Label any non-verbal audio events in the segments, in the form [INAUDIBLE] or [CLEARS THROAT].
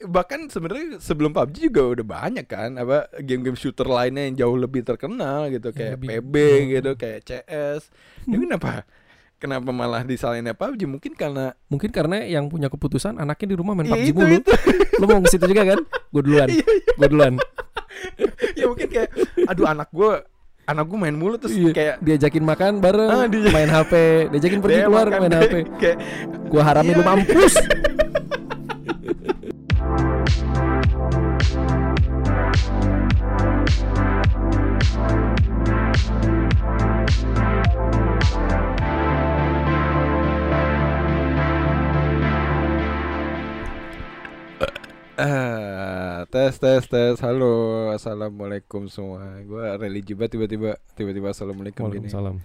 bahkan sebenarnya sebelum PUBG juga udah banyak kan apa game-game shooter lainnya yang jauh lebih terkenal gitu kayak lebih- PB Hmm. gitu kayak CS. Ini kenapa? Kenapa malah disalahinnya PUBG? Mungkin karena Mungkin karena yang punya keputusan anaknya di rumah main Ya, PUBG itu, mulu. itu. Lu mau ke situ juga kan? Gue duluan. Iya, Gue duluan. ya mungkin kayak aduh anak gue anak gue main mulu terus Iya. kayak diajakin makan bareng, Ah, dia- main HP, diajakin pergi dia keluar main kayak- HP. kayak Gua haramin Iya. lu mampus. Ah, tes tes tes. Halo, assalamualaikum semua. Gua religi banget tiba-tiba tiba-tiba assalamualaikum gini. Waalaikumsalam.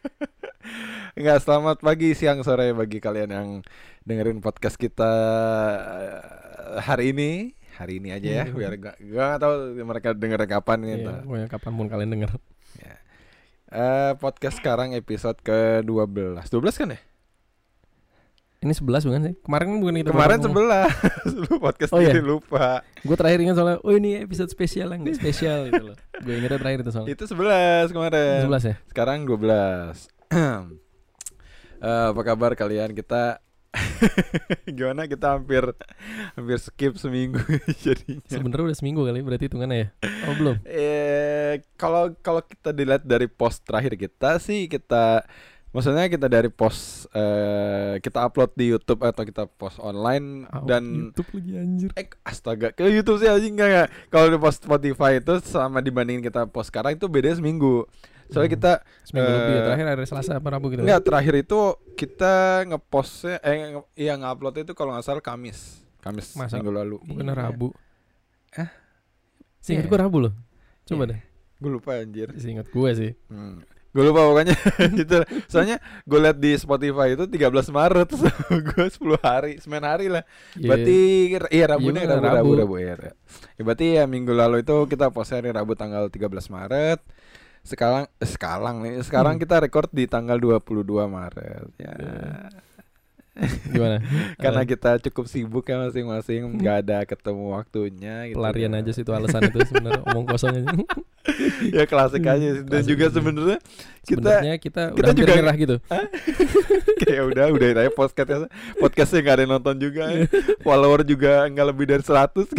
[LAUGHS] Enggak, selamat pagi, siang, sore bagi kalian yang dengerin podcast kita eh, hari ini. Hari ini aja ya, Iya. biar gua nggak tahu mereka denger kapan Iya, gitu. pokoknya kapan pun kalian denger. Eh, podcast sekarang episode ke-12. 12 kan ya? Ini 11 bukan sih? Kemarin kan bukan kita Kemarin ngomong. 11. [LAUGHS] Lu podcast Oh, iya? ini lupa. Gue terakhir ingat soalnya, oh ini episode spesial yang spesial gitu loh. Gue ingetnya terakhir itu soalnya. Itu 11 kemarin. 11 ya? Sekarang 12 [CLEARS THROAT] Eh, Apa kabar kalian? Kita [LAUGHS] Gimana kita hampir Hampir skip seminggu [LAUGHS] jadinya Sebenarnya udah seminggu kali berarti hitungannya ya? Oh belum? Eh Kalau kalau kita dilihat dari post terakhir kita sih Kita Maksudnya kita dari post eh, Kita upload di Youtube Atau kita post online Ah, Dan YouTube lagi anjir. Eh astaga Ke Youtube sih anjing enggak. Kalau di post Spotify itu Sama dibandingin kita post sekarang Itu bedanya seminggu Soalnya Hmm. kita Seminggu lebih ya eh, terakhir hari Selasa apa Rabu gitu. Enggak, terakhir itu kita ngepostnya eh nge- iya ngupload itu kalau nggak salah Kamis. Kamis Masa? minggu lalu. Bukan Iya. Rabu. Hah? Seingat Iya. gue Rabu loh. Coba Iya. deh. Gue lupa anjir. Seingat gue sih. Hmm. Gue lupa pokoknya [LAUGHS] gitu. Soalnya gue liat di Spotify itu 13 Maret [LAUGHS] gue 10 hari, 9 hari lah. Iya. Berarti iya Rabu Iya, nih bener, Rabu Rabu Rabu. Rabu, ya. ya. berarti ya minggu lalu itu kita post hari Rabu tanggal 13 Maret. Sekarang eh, sekarang nih, sekarang Hmm. kita record di tanggal 22 Maret. Ya. Iya. Gimana? [LAUGHS] karena kita cukup sibuk ya masing-masing nggak ada ketemu waktunya gitu pelarian ya. aja sih itu alasan itu sebenarnya omong kosong aja. [LAUGHS] ya klasik aja sih. dan Klasik juga sebenarnya kita Sebenarnya kita, kita udah juga- nyerah gitu. kayak [LAUGHS] udah udah aja podcastnya podcastnya nggak ada yang nonton juga ya. follower juga nggak lebih dari 100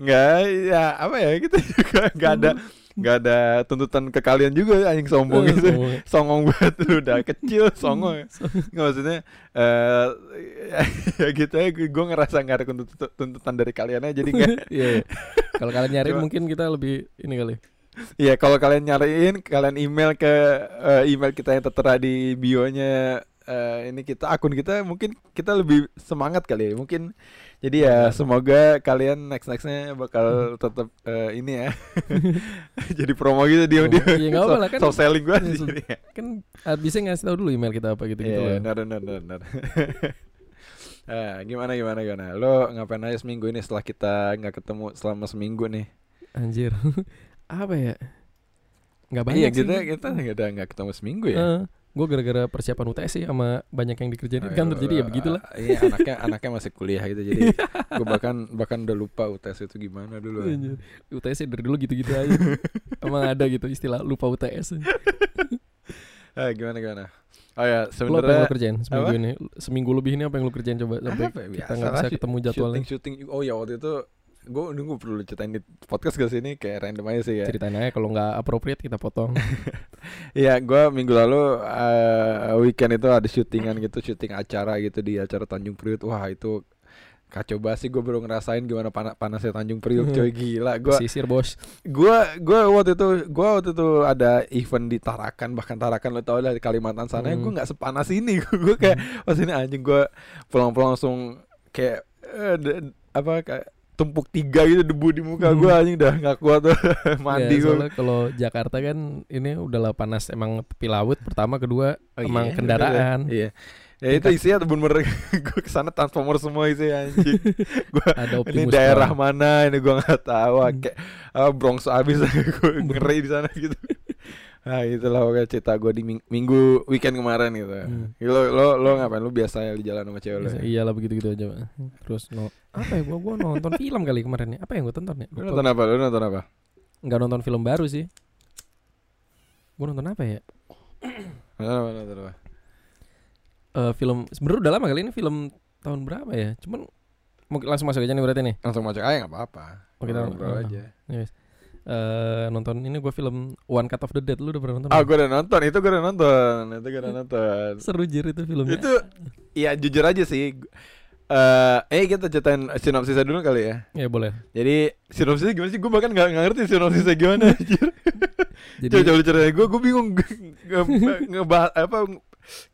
nggak ya apa ya kita juga nggak ada nggak ada tuntutan ke kalian juga anjing sombong gitu sombong. [LAUGHS] songong banget lu udah kecil [LAUGHS] songong nggak maksudnya eh ya [LAUGHS] gitu ya gue ngerasa nggak ada tuntut- tuntutan dari kalian aja jadi nggak Iya. iya. Kalau kalian nyari mungkin kita lebih ini kali. Iya, kalau kalian nyariin, kalian email ke eh, email kita yang tertera di bio-nya eh, ini kita akun kita mungkin kita lebih semangat kali ya. Mungkin jadi ya semoga kalian next nextnya bakal tetap eh, ini ya. [LAUGHS] [LAUGHS] jadi promo gitu dia dia. Promo. Iya, nggak apa-apa kan- So selling gua di Iya, sini. ya. Kan ah, bisa ngasih tahu dulu email kita apa gitu gitu Iya, benar benar benar. Eh, [LAUGHS] gimana gimana gimana? Lo ngapain aja seminggu ini setelah kita nggak ketemu selama seminggu nih? Anjir. apa ya? Nggak banyak Iya, sih. kita kita nggak ada nggak ketemu seminggu ya. Gue gara-gara persiapan UTS sih sama banyak yang dikerjain di kantor iya, jadi ya iya. begitulah. [LAUGHS] Iya anaknya anaknya masih kuliah gitu jadi [LAUGHS] gue bahkan bahkan udah lupa UTS itu gimana dulu. UTS ya dari dulu gitu-gitu aja. [LAUGHS] Emang ada gitu istilah lupa UTS. Ah, gimana gimana? Oh ya Lo apa yang sebenarnya lo kerjain seminggu Apa? ini? Seminggu lebih ini apa yang lo kerjain coba sampai apa ya, kita nggak bisa ketemu jadwalnya. Syuting syuting. Oh ya waktu itu gue nunggu perlu ceritain di podcast gak sih ini kayak random aja sih ya. Ceritain aja kalau nggak appropriate kita potong. [LAUGHS] Iya gue minggu lalu eh, weekend itu ada syutingan gitu syuting acara gitu di acara Tanjung Priuk. Wah itu kacau banget sih gue baru ngerasain gimana panas panasnya Tanjung Priuk coy gila gue Sisir bos. gua gua waktu itu gua waktu itu ada event di Tarakan bahkan Tarakan lo tau lah di Kalimantan sana Hmm. gua nggak sepanas ini [LAUGHS] gua kayak pas ini anjing gua pulang-pulang langsung kayak d- apa kayak tumpuk tiga gitu debu di muka Hmm. gua anjing udah nggak kuat tuh [LAUGHS] mandi Ya, soalnya kalau Jakarta kan ini udahlah panas emang tepi laut pertama kedua Oh, emang iya, kendaraan. iya ya itu isinya bener-bener [LAUGHS] gua ke sana transformer semua isi anjing [LAUGHS] gua Ada ini daerah Prime. mana ini gua nggak tahu Hmm. kayak ah, Bronx abis gua ngeri di sana gitu Nah itulah pokoknya cerita gue di ming- minggu weekend kemarin gitu. Hmm. Lo lo lo ngapain? Lo biasa ya di jalan sama cewek lo? Ya? iyalah begitu-gitu aja Pak. terus no apa ya gua gua nonton film kali kemarin ya apa yang gua tonton ya Lupa. nonton apa? Lo nonton apa? nggak nonton film baru sih gua nonton apa ya Nonton apa? Nonton apa? Eh film sebenarnya udah lama kali ini film tahun berapa ya cuman mau langsung masuk aja nih berarti nih Langsung masuk aja nggak apa-apa. Oh, kita- oh. aja. Eh nonton ini gua film One Cut of the Dead lu udah pernah nonton Ah gue udah nonton. Itu gue udah nonton. Itu gue udah nonton. seru jir itu filmnya itu ya jujur aja sih. Eh, eh kita ceritain sinopsisnya dulu kali ya. ya boleh Jadi sinopsisnya gimana sih? Gue bahkan nggak nggak ngerti sinopsisnya gimana. [LAUGHS] jadi Coba coba ceritain. Gue gue bingung nge- ngebahas apa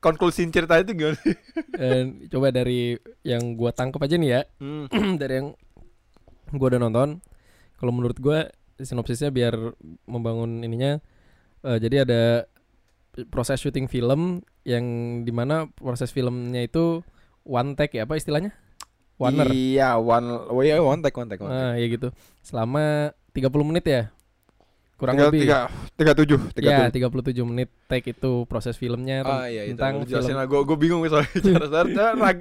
konklusi cerita itu gimana sih? eh, coba dari yang gua tangkap aja nih ya Hmm. [CLEARS THROAT] dari yang gua udah nonton kalau menurut gua sinopsisnya biar membangun ininya eh, jadi ada proses syuting film yang di mana proses filmnya itu one take ya apa istilahnya Warner Iya, one, oh iya one take, one take, one take. ah ya gitu selama 30 menit ya kurang tiga, lebih tiga, tiga tujuh, tiga ya tujuh. 37 menit take itu proses filmnya Ah iya, itu tentang lu jelasin film. Gue gue bingung soalnya [LAUGHS] cara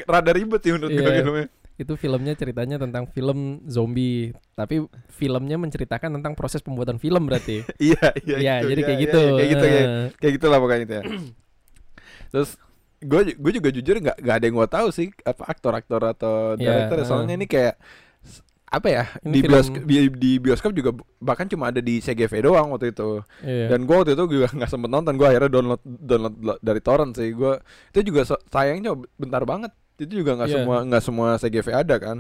[LAUGHS] rada, ribet sih menurut gue Iya. filmnya. itu filmnya ceritanya tentang film zombie tapi filmnya menceritakan tentang proses pembuatan film berarti [LAUGHS] Iya, iya. ya itu, jadi iya, kayak iya, gitu iya, kayak gitu, kayak, Eh, kayak gitulah pokoknya itu ya. [CLEARS THROAT] Terus gue gue juga jujur nggak nggak ada yang gue tahu sih apa aktor-aktor atau Iya, director soalnya eh. ini kayak apa ya Ini di film- bioskop di, di bioskop juga bahkan cuma ada di CGV doang waktu itu iya. dan gue waktu itu juga [LAUGHS] nggak sempet nonton gue akhirnya download download lo- dari torrent sih gue itu juga sayangnya bentar banget itu juga nggak Iya. semua nggak semua CGV ada kan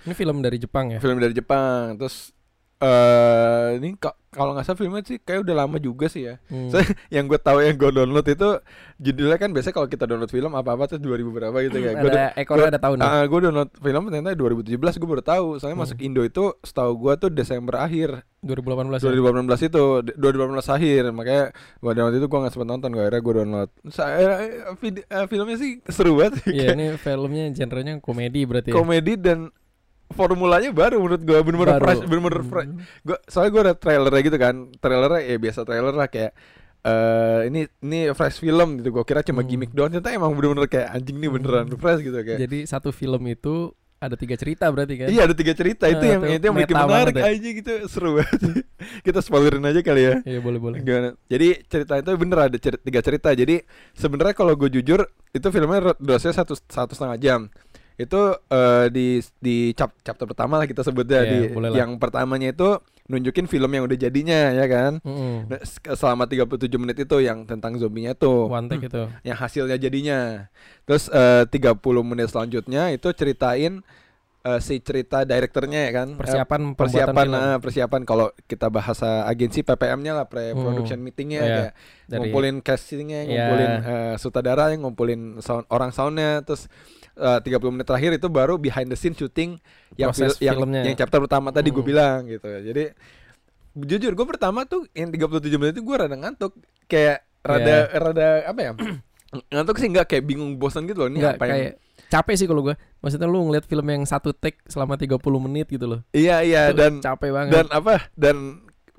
ini film dari Jepang ya film dari Jepang terus eh ini ka- kalau nggak salah filmnya sih kayak udah lama juga sih ya. Hmm. [LAUGHS] Saya- yang gue tahu yang gue download itu judulnya kan biasanya kalau kita download film apa apa tuh 2000 berapa gitu ya. Gue ada ekornya ada tahun Ah, gue download film ternyata 2017 gue baru tahu. Soalnya Hmm. masuk Indo itu setahu gue tuh Desember akhir. 2018 ya? 2018 itu d- 2018 akhir. Makanya gue download itu gue nggak sempet nonton gue akhirnya gue download. Saya vid- eh, filmnya sih seru banget Iya ini filmnya genrenya komedi berarti ya? Komedi dan formulanya baru menurut gue bener-bener fresh bener-bener fresh Hmm. gua soalnya gue ada trailernya gitu kan trailernya ya biasa trailer lah kayak eh ini ini fresh film gitu gue kira cuma Hmm. gimmick doang ternyata emang bener-bener kayak anjing nih beneran Hmm. fresh gitu kayak jadi satu film itu ada tiga cerita berarti kan iya ada tiga cerita itu Nah, yang itu itu yang bikin menarik banget ya. aja gitu seru banget [LAUGHS] kita spoilerin aja kali ya iya boleh boleh Gimana? Jadi cerita itu bener ada cer- tiga cerita. Jadi sebenarnya kalau gue jujur itu filmnya durasinya satu satu setengah jam. Itu eh, di di chap chapter pertama lah kita sebutnya Iya, di boleh lah. yang pertamanya itu nunjukin film yang udah jadinya ya kan. Nah, s- selama 37 menit itu yang tentang zombinya tuh one take itu [CLEARS THROAT] yang hasilnya jadinya. Terus eh, 30 menit selanjutnya itu ceritain eh, si cerita direkturnya ya kan. Eh, persiapan pembuatan persiapan film. eh, persiapan kalau kita bahasa agensi PPM-nya lah pre production meetingnya Iya. kayak Dari- ngumpulin castingnya Iya. ngumpulin eh, sutradara ngumpulin sound, orang soundnya terus eh, 30 menit terakhir itu baru behind the scene shooting yang Proses fil- yang, filmnya. yang chapter pertama tadi gue Hmm. bilang gitu. Jadi jujur gue pertama tuh yang 37 menit itu gue rada ngantuk. Kayak rada Iya. rada apa ya? [CLEARS THROAT] Ngantuk sih nggak kayak bingung bosan gitu loh. Ini Enggak apa yang kayak capek sih kalau gua. Maksudnya lu ngeliat film yang satu take selama 30 menit gitu loh. Iya iya Itu dan capek banget. dan apa? Dan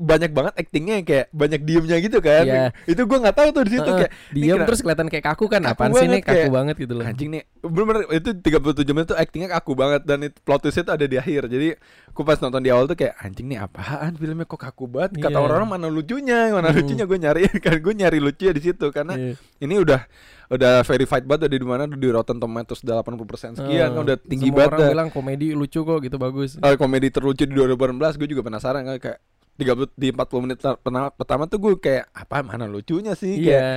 banyak banget actingnya kayak banyak diemnya gitu kan. Iya. itu gue nggak tahu tuh di situ Heeh, kayak kira- terus kelihatan kayak kaku kan? Kaku apaan sih nih kaku kayak- banget gitu loh. anjing nih. Bener-bener itu 37 menit tuh actingnya kaku banget dan itu plot twistnya tuh ada di akhir. Jadi aku pas nonton di awal tuh kayak anjing nih apaan filmnya kok kaku banget? Kata Iya. orang-orang mana lucunya? Mana Hmm. lucunya gue nyari [LAUGHS] kan gue nyari lucunya di situ. Karena Iya. ini udah udah verified banget udah di mana di Rotten Tomatoes udah 80% sekian Eh, udah tinggi semua banget orang bilang komedi lucu kok gitu bagus. Eh, komedi terlucu di 2018 gue juga penasaran kan kayak 30 di 40 menit per- pertama, pertama tuh gue kayak apa mana lucunya sih kayak iya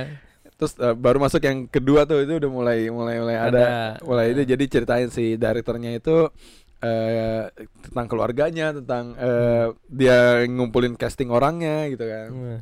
terus eh, baru masuk yang kedua tuh itu udah mulai mulai mulai ada, Ada. mulai itu jadi ceritain si direkturnya itu eh tentang keluarganya tentang eh, dia ngumpulin casting orangnya gitu kan Hmm.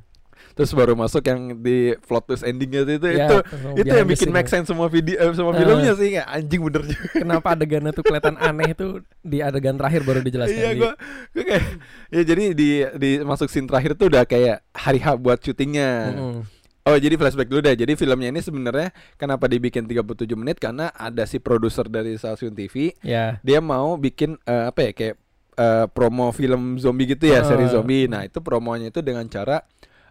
Terus baru masuk yang di plot twist endingnya itu itu Ya, itu, itu yang bikin make sense semua video eh, semua Eh. filmnya sih kayak anjing bener juga kenapa adegannya tuh kelihatan aneh itu di adegan terakhir baru dijelaskan iya gua gue kayak ya jadi di di masuk scene terakhir tuh udah kayak hari H buat syutingnya Mm-mm. Oh jadi flashback dulu deh. Jadi filmnya ini sebenarnya kenapa dibikin 37 menit karena ada si produser dari Stasiun TV ya dia mau bikin eh, apa ya kayak eh, promo film zombie gitu ya Ah. seri zombie. Nah itu promonya itu dengan cara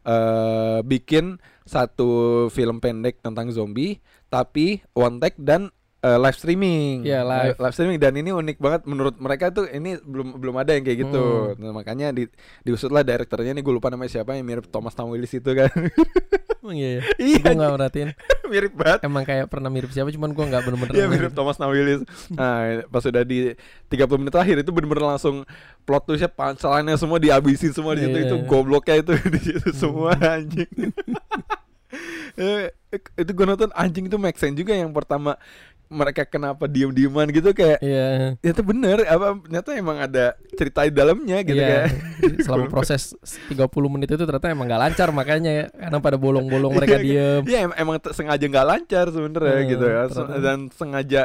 eh bikin satu film pendek tentang zombie tapi one take dan eh, live streaming. Iya, live. live streaming dan ini unik banget menurut mereka tuh ini belum belum ada yang kayak gitu. Hmm. Nah, makanya di diusutlah direkturnya nih gue lupa namanya siapa yang mirip Thomas Tom Willis itu kan. Emang [LAUGHS] iya. Iya, [LAUGHS] Gue nggak merhatiin. [LAUGHS] mirip banget. Emang kayak pernah mirip siapa, cuman gue nggak bener-bener. Iya mirip Thomas Tom Willis. Nah, pas sudah di 30 menit terakhir itu bener-bener langsung plot twistnya punchline-nya semua dihabisin semua di situ Iya. itu gobloknya itu di situ semua anjing. Eh, itu gue nonton anjing itu make sense juga yang pertama mereka kenapa diem-dieman gitu kayak Iya. ternyata bener apa ternyata emang ada cerita di dalamnya gitu Iya. kayak Selama [LAUGHS] proses 30 menit itu ternyata emang nggak lancar makanya ya. karena pada bolong-bolong [LAUGHS] mereka Iya, diem. Iya em- emang sengaja nggak lancar sebenernya Hmm, gitu ya ternyata. dan sengaja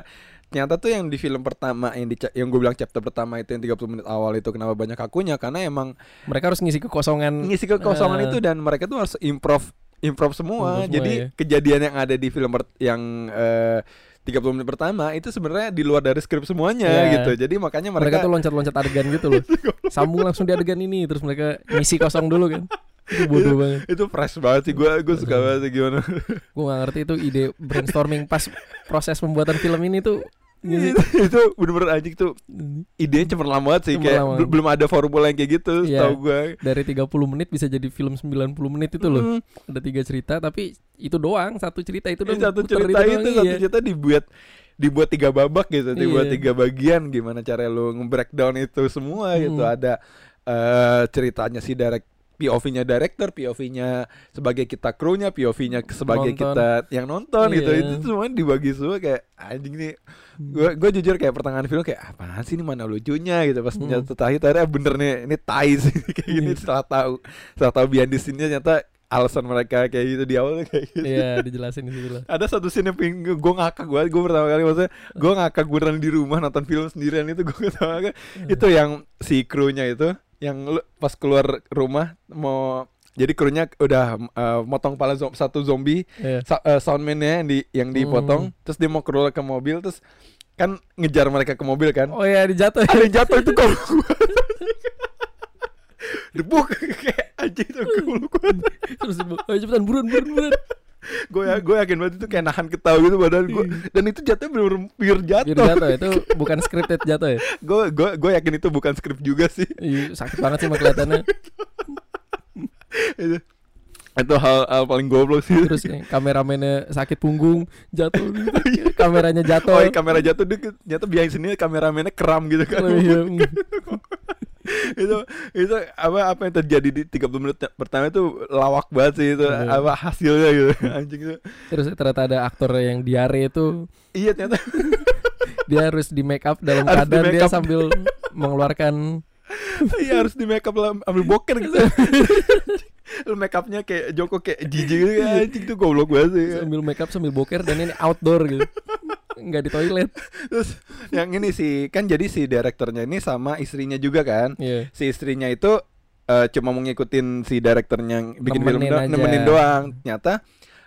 ternyata tuh yang di film pertama yang di yang gue bilang chapter pertama itu yang 30 menit awal itu kenapa banyak akunya karena emang Mereka harus ngisi kekosongan. ngisi kekosongan Eh. itu dan mereka tuh harus improv improv semua. Improv semua, Jadi ya. kejadian yang ada di film yang eh, 30 menit pertama itu sebenarnya di luar dari skrip semuanya Iya. gitu. Jadi makanya mereka, mereka, tuh loncat-loncat adegan gitu loh. [LAUGHS] Sambung langsung di adegan ini terus mereka ngisi kosong dulu kan. Itu bodoh banget. itu fresh banget sih gue gue suka banget sih gimana Gue gak ngerti itu ide brainstorming pas proses pembuatan film ini tuh ngisi- itu, [LAUGHS] itu bener-bener anjing tuh idenya cemerlang banget sih kayak Cemerlang. bel- belum ada formula yang kayak gitu Iya. setahu gue dari 30 menit bisa jadi film 90 menit itu loh. Hmm. Ada tiga cerita tapi itu doang, satu cerita itu Ini doang. satu cerita itu, doang, satu iya. cerita dibuat dibuat tiga babak gitu, dibuat Iya. tiga bagian gimana cara lu nge-breakdown itu semua gitu. Hmm. Ada eh ceritanya si direct POV-nya director, POV-nya sebagai kita kru-nya, POV-nya sebagai Nonton. kita yang nonton gitu. Iya. Itu semua dibagi semua kayak anjing nih. Gue gue jujur kayak pertengahan film kayak apaan sih ini mana lucunya gitu pas Hmm. ternyata terakhir tadi bener nih ini tai sih [LAUGHS] kayak gini Iya. setelah tahu setelah tahu behind the scene-nya ternyata alasan mereka kayak gitu di awal kayak gitu Iya, dijelasin di situ lah. ada satu scene yang pengen gue ngakak banget gue pertama kali maksudnya gue ngakak beneran di rumah nonton film sendirian itu gue pertama kali itu yang si krunya itu yang lu- pas keluar rumah mau jadi krunya udah eh, motong kepala zo- satu zombie Iya. sa- eh, soundman-nya yang di yang dipotong Hmm. terus dia mau keluar ke mobil terus kan ngejar mereka ke mobil kan Oh iya dijatuh. ada yang jatuh itu kok debuk [LAUGHS] kayak aja itu banget Terus oh, cepetan buruan buruan buruan. Gue ya gue yakin banget itu kayak nahan ketawa gitu badan gue dan itu jatuh bener-bener pure Biar jatuh jatuh itu [LAUGHS] bukan scripted jatuh ya. gue gue gue yakin itu bukan skrip juga sih. Iya, sakit banget sih kelihatannya. [LAUGHS] itu hal, hal paling goblok sih. Terus ya, kameramennya sakit punggung, jatuh. Kameranya jatuh. oh iya, kamera jatuh nyata behind sini kameramennya kram gitu kan. Oh, iya. [LAUGHS] itu itu apa apa yang terjadi di 30 menit pertama itu lawak banget sih itu. Iya. apa hasilnya gitu. [LAUGHS] Anjing itu. Terus ternyata ada aktor yang diare itu. Iya ternyata. [LAUGHS] Dia harus di make up dalam Harus keadaan dia sambil mengeluarkan iya harus di make up ambil boker gitu lu make upnya kayak Joko kayak [LAUGHS] jijik gitu kan anjing itu goblok banget sih sambil make up sambil boker dan ini outdoor gitu. Nggak di toilet. [LAUGHS] terus yang ini sih kan jadi si direkturnya ini sama istrinya juga kan Iya. si istrinya itu eh, cuma mau ngikutin si direkturnya yang bikin film Nemenin do- aja. nemenin doang ternyata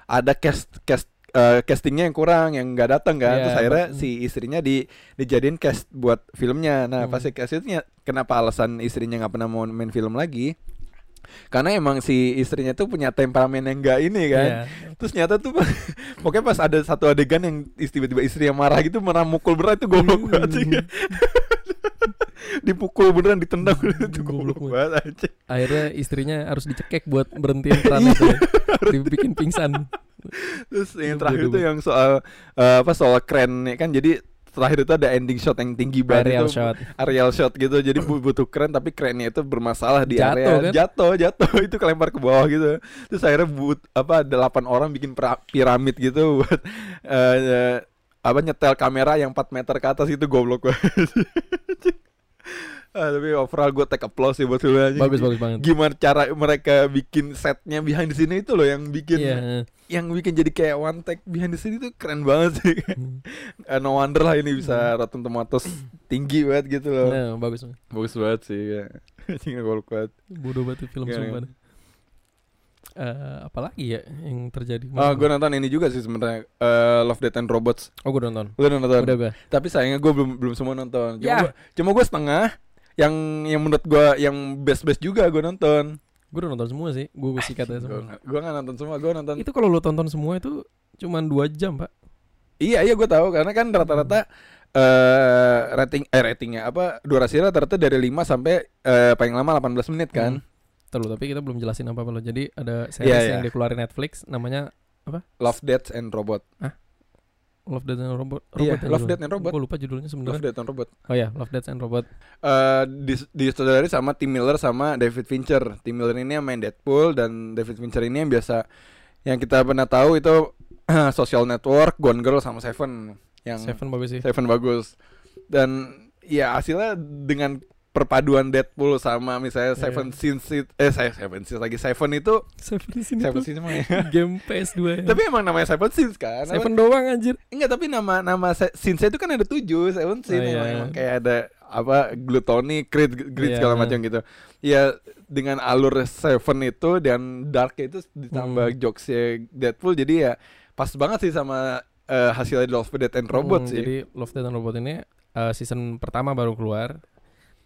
ada cast cast eh, castingnya yang kurang yang nggak datang kan Iya, terus akhirnya betul. si istrinya di dijadiin cast buat filmnya nah Hmm. pas si cast itu ny- kenapa alasan istrinya nggak pernah mau main film lagi karena emang si istrinya tuh punya temperamen yang enggak ini kan Iya. terus nyata tuh [LAUGHS] pokoknya pas ada satu adegan yang tiba-tiba istri yang marah gitu marah mukul beneran itu goblok Hmm. banget sih [LAUGHS] dipukul beneran ditendang [LAUGHS] itu Goblok banget aja Akhirnya istrinya harus dicekek buat berhentiin peran itu. ya. Dibikin pingsan. terus yang Itu terakhir tuh yang soal eh, apa soal keren kan jadi terakhir itu ada ending shot yang tinggi banget Aerial itu shot. aerial shot gitu jadi bu- butuh keren tapi kerennya itu bermasalah di Jatuh, area kan? jatuh jatuh [LAUGHS] itu kelempar ke bawah gitu terus akhirnya but apa delapan orang bikin piramid gitu buat [LAUGHS] eh, eh, apa nyetel kamera yang 4 meter ke atas itu goblok banget [LAUGHS] Ah, tapi overall gue take applause sih buat filmnya. Bagus bagus banget. gimana cara mereka bikin setnya behind the scene itu loh yang bikin Iya. Yang bikin jadi kayak one take behind the scene itu keren banget sih Hmm. Eh, [LAUGHS] no wonder lah ini bisa Rotten Tomatoes tinggi banget gitu loh Nah, bagus. bagus banget sih ya Anjing goblok banget Bodoh banget tuh film sumpah. Eh, apalagi ya yang terjadi? oh gue nonton ini juga sih sebenarnya eh, Love Death and Robots Oh, gue nonton. udah nonton Udah gue. tapi sayangnya gue belum belum semua nonton cuma gua, cuma gue setengah yang yang menurut gue yang best best juga gue nonton Gue udah nonton semua sih. Gue sikat aja Gue semua. gue nggak nonton semua, gue nonton. Itu kalau lu tonton semua itu cuman dua jam pak. Iya iya gue tahu karena kan rata-rata eh rating eh ratingnya apa durasi rata-rata dari 5 sampai eh, paling lama 18 menit kan. Hmm. Terus tapi kita belum jelasin apa apa lo. Jadi ada series Iya, yang iya. dikeluarin Netflix namanya Love Death and Robot. Love Death and Robot. Iya, Robot ya Love. Death and Robot. Gue lupa judulnya Love sebenarnya. Death and Robot. Oh ya, Love Death and Robot. Eh dis disutradari sama Tim Miller sama David Fincher. Tim Miller ini yang main Deadpool dan David Fincher ini yang biasa yang kita pernah tahu itu [CLEARS THROAT] Social Network, Gone Girl sama Seven yang Seven bagus sih. Seven bagus. Dan ya hasilnya dengan perpaduan Deadpool sama misalnya Iya. Seven Sins it- eh saya Seven Sins lagi Seven itu Seven di sini Seven Sins ya. [LAUGHS] game PS2 ya. Tapi emang namanya Seven Sins kan? Apa- Seven doang anjir. Enggak, tapi nama nama sins itu kan ada tujuh, Seven Sins Oh, iya. emang, emang kayak ada apa gluttony, greed, greed Iya. segala macam gitu. Ya dengan alur Seven itu dan Dark itu ditambah Hmm. jokesnya Deadpool jadi ya pas banget sih sama eh, hasilnya Love Death and Robot Hmm, sih. Jadi Love Death and Robot ini eh, season pertama baru keluar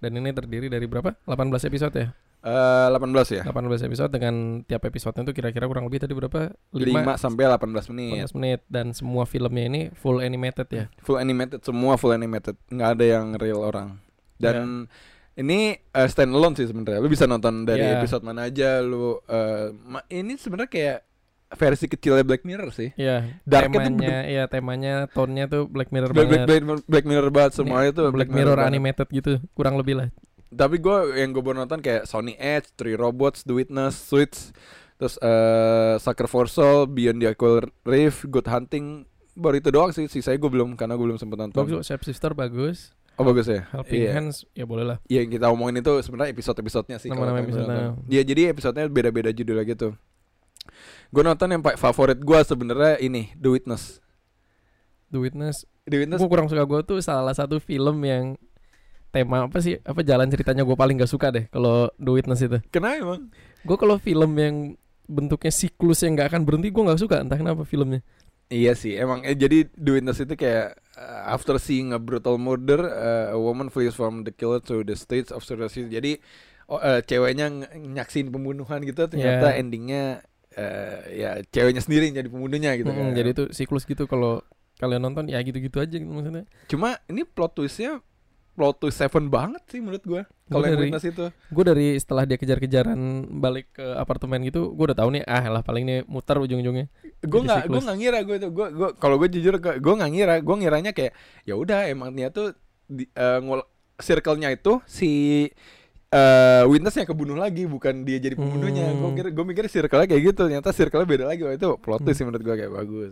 dan ini terdiri dari berapa? 18 episode ya. Eh, 18 ya. 18 episode dengan tiap episodenya itu kira-kira kurang lebih tadi berapa? 5 sampai 18 menit. 18 menit dan semua filmnya ini full animated ya. Full animated semua full animated, nggak ada yang real orang. Dan Iya. ini eh, standalone sih sebenarnya. Lu bisa nonton dari Iya. episode mana aja lu eh, ma- ini sebenarnya kayak versi kecilnya Black Mirror sih. Iya, Darknya tuh temanya ya temanya tone-nya tuh Black Mirror Black, banget. Black, Black, Black Mirror banget semuanya Ini tuh Black Mirror banget. animated gitu, kurang lebih lah. Tapi gue yang gue baru nonton kayak Sony Edge, Three Robots, The Witness, Suits, terus eh Sucker for Soul, Beyond the Aquil Reef, Good Hunting. Baru itu doang sih, sisanya gue belum karena gue belum sempet nonton. Bagus, Shape Sister bagus. Oh bagus ya. Helping Iya. Hands ya boleh lah. Iya, yang kita omongin itu sebenarnya episode-episodenya sih. Nama-nama nonton. Iya, jadi episodenya beda-beda judulnya gitu. Gue nonton yang favorit gue sebenarnya ini The Witness. The Witness. The Witness Gue kurang suka gue tuh salah satu film yang tema apa sih apa jalan ceritanya gue paling gak suka deh kalau The Witness itu. kenapa emang? Gue kalau film yang bentuknya siklus yang nggak akan berhenti gue nggak suka entah kenapa filmnya. Iya sih, emang eh, jadi The Witness itu kayak uh, after seeing a brutal murder, uh, a woman flees from the killer to the states of surrounding. Jadi oh, uh, ceweknya nyaksin pembunuhan gitu, ternyata Yeah. endingnya uh, ya ceweknya sendiri jadi pembunuhnya gitu. Mm, kan. Jadi itu siklus gitu kalau kalian nonton ya gitu-gitu aja gitu maksudnya. Cuma ini plot twistnya plot twist seven banget sih menurut gua. Kalau yang dari- Witness itu. Gue dari setelah dia kejar-kejaran balik ke apartemen gitu, gue udah tahu nih ah lah paling nih muter ujung-ujungnya. gue nggak gue nggak ngira gue itu gue gue kalau gue jujur gue nggak ngira gue ngiranya kayak ya udah emang dia tuh di, ngul- circle-nya itu si eh witness yang kebunuh lagi bukan dia jadi pembunuhnya gue Hmm. kira gue mikir circle-nya kayak gitu ternyata circle-nya beda lagi Wah, itu plot twist Hmm. sih menurut gue kayak bagus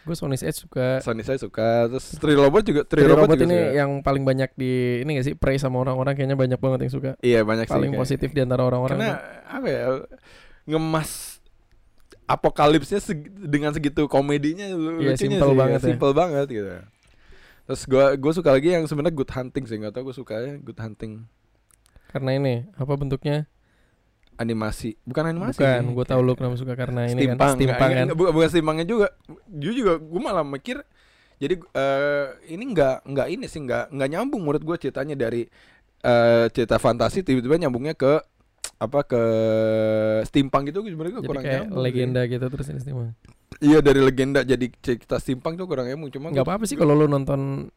Gue Sony's Edge suka. Sony saya suka terus Three Robot juga Three, Three Robot, Robot juga ini suka. yang paling banyak di ini gak sih praise sama orang-orang kayaknya banyak banget yang suka. iya banyak sih Paling kayak- positif di antara orang-orang. karena apa ya ngemas apokalipsnya seg- dengan segitu komedinya lu- Iya, lucunya simple sih, banget ya. simple banget gitu terus gua gue suka lagi yang sebenarnya Good Hunting sih nggak tau gue suka ya Good Hunting Karena ini apa bentuknya? animasi bukan animasi Bukan, gue tahu lu kenapa suka karena ini steampunk kan steampunk Nggak, kan. nggak, bukan, bukan steampungnya juga dia juga gue malah mikir jadi eh, ini nggak nggak ini sih nggak nggak nyambung menurut gue ceritanya dari eh, cerita fantasi tiba-tiba nyambungnya ke apa ke steampunk gitu sebenarnya gue Jadi kurang kayak nyambung sih. legenda gitu terus ini steampunk. Iya dari legenda jadi cerita steampunk tuh kurang nyambung cuma Gak apa-apa sih kalau lu nonton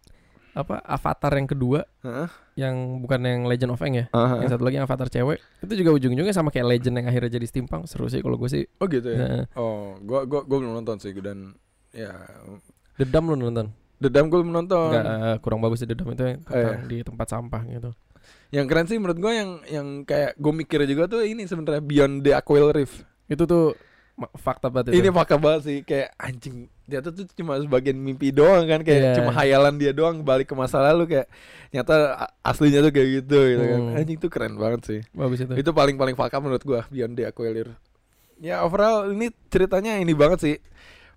apa Avatar yang kedua Heeh. yang bukan yang Legend of Aang ya. Aha. Yang satu lagi yang Avatar cewek itu juga ujung-ujungnya sama kayak Legend yang akhirnya jadi steampunk seru sih kalau gue sih. Oh gitu ya. Nah, Oh, gua gua gua belum nonton sih dan ya Dedam lu nonton? Dedam gua belum nonton. Enggak eh, kurang bagus sih Dedam itu yang Oh, iya. tentang di tempat sampah gitu. Yang keren sih menurut gua yang yang kayak gue mikir juga tuh ini sebenarnya Beyond the Aquil Reef. Itu tuh fakta banget itu. Ini fakta banget sih kayak anjing dia tuh tuh cuma sebagian mimpi doang kan kayak Iya. cuma hayalan dia doang balik ke masa lalu kayak nyata aslinya tuh kayak gitu gitu kan. Hmm. Anjing tuh keren banget sih. bagus itu. Itu paling paling fakta menurut gua Beyond the Aquil Reef. Ya overall ini ceritanya ini banget sih.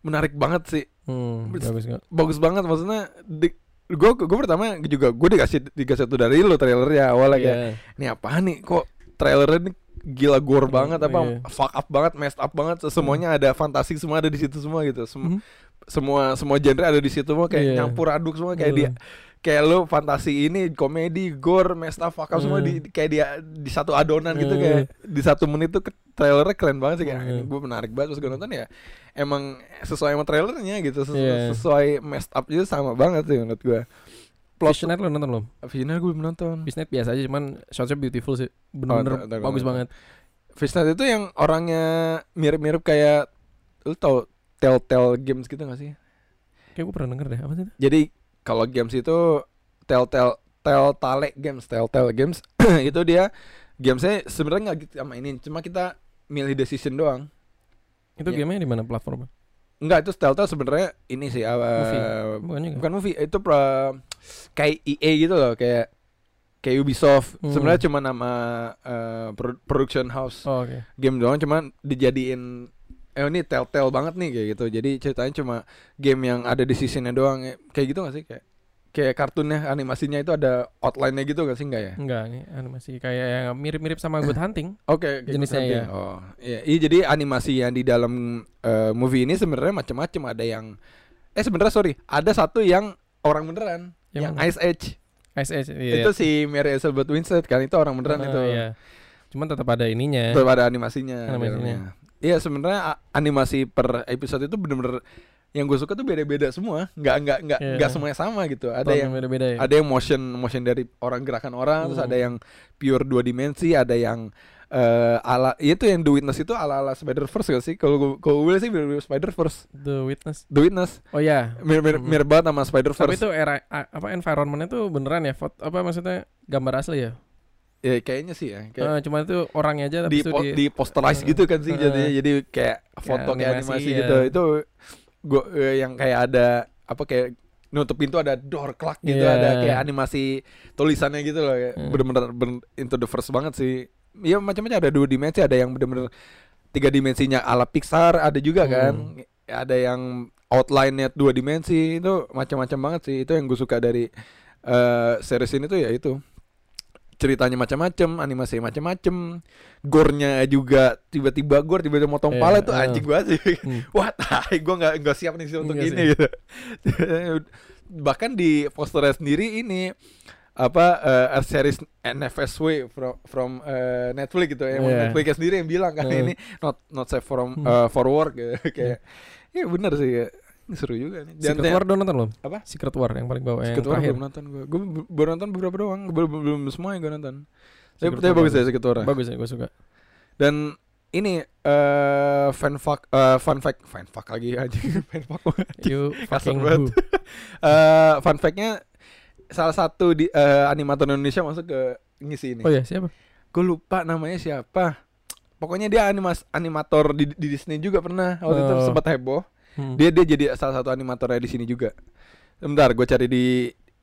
Menarik banget sih. Hmm, bagus bagus banget maksudnya di, gue gue pertama juga gue dikasih dikasih satu dari lu trailernya awalnya kayak Iya. ini apaan nih kok trailernya ini gila gore banget apa iya. fuck up banget messed up banget semuanya ada fantasi semua ada di situ semua gitu Sem- Mhm. semua semua genre ada di situ semua kayak Iya. nyampur aduk semua kayak dia Betul. kayak lu fantasi ini komedi gore messed up fuck up semua Hmm. di kayak dia di satu adonan gitu Hmm. kayak di satu menit tuh trailernya keren banget sih kayak Hmm. ini gue menarik banget terus gue nonton ya emang sesuai sama trailernya gitu sesu- Iya. sesuai messed up itu sama banget sih menurut gue Fishnet lo nonton belum? final gue belum nonton Fishnet biasa aja cuman shotsnya beautiful sih bener-bener gua bagus banget Fishnet itu yang orangnya mirip-mirip kayak lu tau Telltale Games gitu gak sih? kayak gue pernah denger deh apa sih itu? Jadi kalau games itu Telltale Telltale Games, Telltale Games [CLEARS THROAT] itu dia gamesnya sebenarnya nggak gitu sama ini, cuma kita milih decision doang. itu Iya. gamenya di mana platform Enggak itu Telltale sebenarnya ini sih uh, Movie. bukan juga. bukan movie itu pro- kayak EA gitu loh kayak kayak Ubisoft. Hmm. sebenarnya cuma nama uh, pro- production house oh, oke. game doang cuma dijadiin eh ini telltale banget nih kayak gitu. Jadi ceritanya cuma game yang ada decisionnya doang Eh, kayak gitu gak sih kayak kayak kartunnya animasinya itu ada outline-nya gitu gak sih enggak ya enggak nih animasi kayak yang mirip-mirip sama Good Hunting [LAUGHS] oke kayak Jenisnya ya. oh iya Iya, jadi animasi yang di dalam eh, movie ini sebenarnya macam-macam ada yang eh sebenarnya sorry ada satu yang orang beneran Yang yang? Ice Age Ice Age iya. itu si Mary Elizabeth Winstead kan itu orang beneran Ah, itu iya. cuman tetap ada ininya Tetap ada animasinya. Animasinya. Iya sebenarnya animasi per episode itu bener-bener yang gue suka tuh beda-beda semua. Nggak nggak nggak Iya. nggak semuanya sama gitu. Ada Tone yang beda-beda ya ada yang motion motion dari orang gerakan orang, terus Hmm. ada yang pure dua dimensi, ada yang eh ala itu yang The Witness itu ala ala Spider Verse gak sih? Kalau kalau gue sih mirip Spider Verse. The Witness The Witness oh ya mirip mirip, Hmm. mirip banget sama Spider tapi Verse. itu era apa environmentnya tuh beneran ya foto apa maksudnya gambar asli ya Ya kayaknya sih ya. Kayak Eh, cuma itu orangnya aja di, tapi itu po- di posterize Eh, gitu kan sih eh, jadinya jadi kayak foto kayak animasi, animasi iya. gitu itu gua eh, yang kayak ada apa kayak nutup pintu ada door clock gitu Iya. ada kayak animasi tulisannya gitu loh kayak Hmm. bener-bener ben- into the first banget sih Iya macam-macam ada dua dimensi ada yang bener-bener tiga dimensinya ala Pixar ada juga kan Hmm. ada yang outline-nya dua dimensi itu macam-macam banget sih itu yang gue suka dari eh series ini tuh ya itu ceritanya macam-macam, animasi macam-macam, gore-nya juga tiba-tiba gore, tiba-tiba motong Iya, pala itu eh. anjing banget sih. [LAUGHS] Hmm. Wah, tai gue nggak nggak siap nih sih untuk Iya ini gitu. [LAUGHS] Bahkan di posternya sendiri ini apa eh, series NFSW from from eh, Netflix gitu ya, Iya. Netflix sendiri yang bilang kan Eh. ini not not safe from eh, for work gitu. [LAUGHS] kayak ya bener sih ya. Seru juga nih. Dan- Secret War udah nonton belum? Apa? Secret War yang paling bawah yang Secret War terakhir. belum nonton gue. Gue baru nonton beberapa doang, belum belum semua yang gue nonton. Tapi, Secret tapi War bagus ya Secret War. Bagus ya, gue suka. Dan ini eh fan fact eh, fun fact fan fact lagi [LAUGHS] aja fan fact You [LAUGHS] fucking who? [LAUGHS] Eh fun fact-nya salah satu di eh, animator Indonesia masuk ke ngisi ini. Oh ya siapa? Gue lupa namanya siapa. Pokoknya dia animas animator di, di Disney juga pernah waktu itu Oh. sempat heboh. Hmm. Dia dia jadi salah satu animatornya di sini juga. Bentar, gue cari di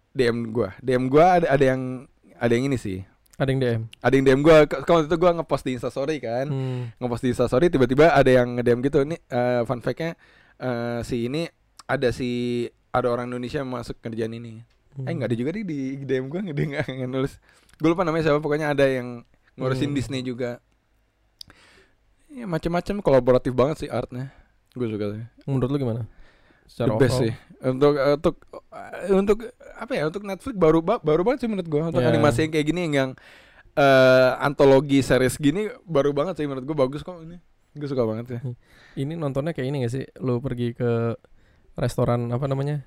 DM gua. DM gua ada ada yang ada yang ini sih. Ada yang DM. Ada yang DM gua ke- kalau itu gua ngepost di Instastory kan. Hmm. Ngepost di Instastory tiba-tiba ada yang nge-DM gitu. Nih eh, fun fact-nya eh, si ini ada si ada orang Indonesia yang masuk kerjaan ini. Eh enggak ada juga di, di DM gua nggak nggak nggak nulis. Gue lupa namanya siapa pokoknya ada yang ngurusin Hmm. Disney juga. Ya macam-macam kolaboratif banget sih artnya. Gue suka sih Menurut lu gimana? the best sih untuk untuk eh, untuk apa ya untuk Netflix baru ba- baru banget sih menurut gua untuk Yeah. animasi yang kayak gini yang, yang eh, antologi series gini baru banget sih menurut gua bagus kok ini gue suka banget ya Ini nontonnya kayak ini gak sih? Lu pergi ke restoran apa namanya?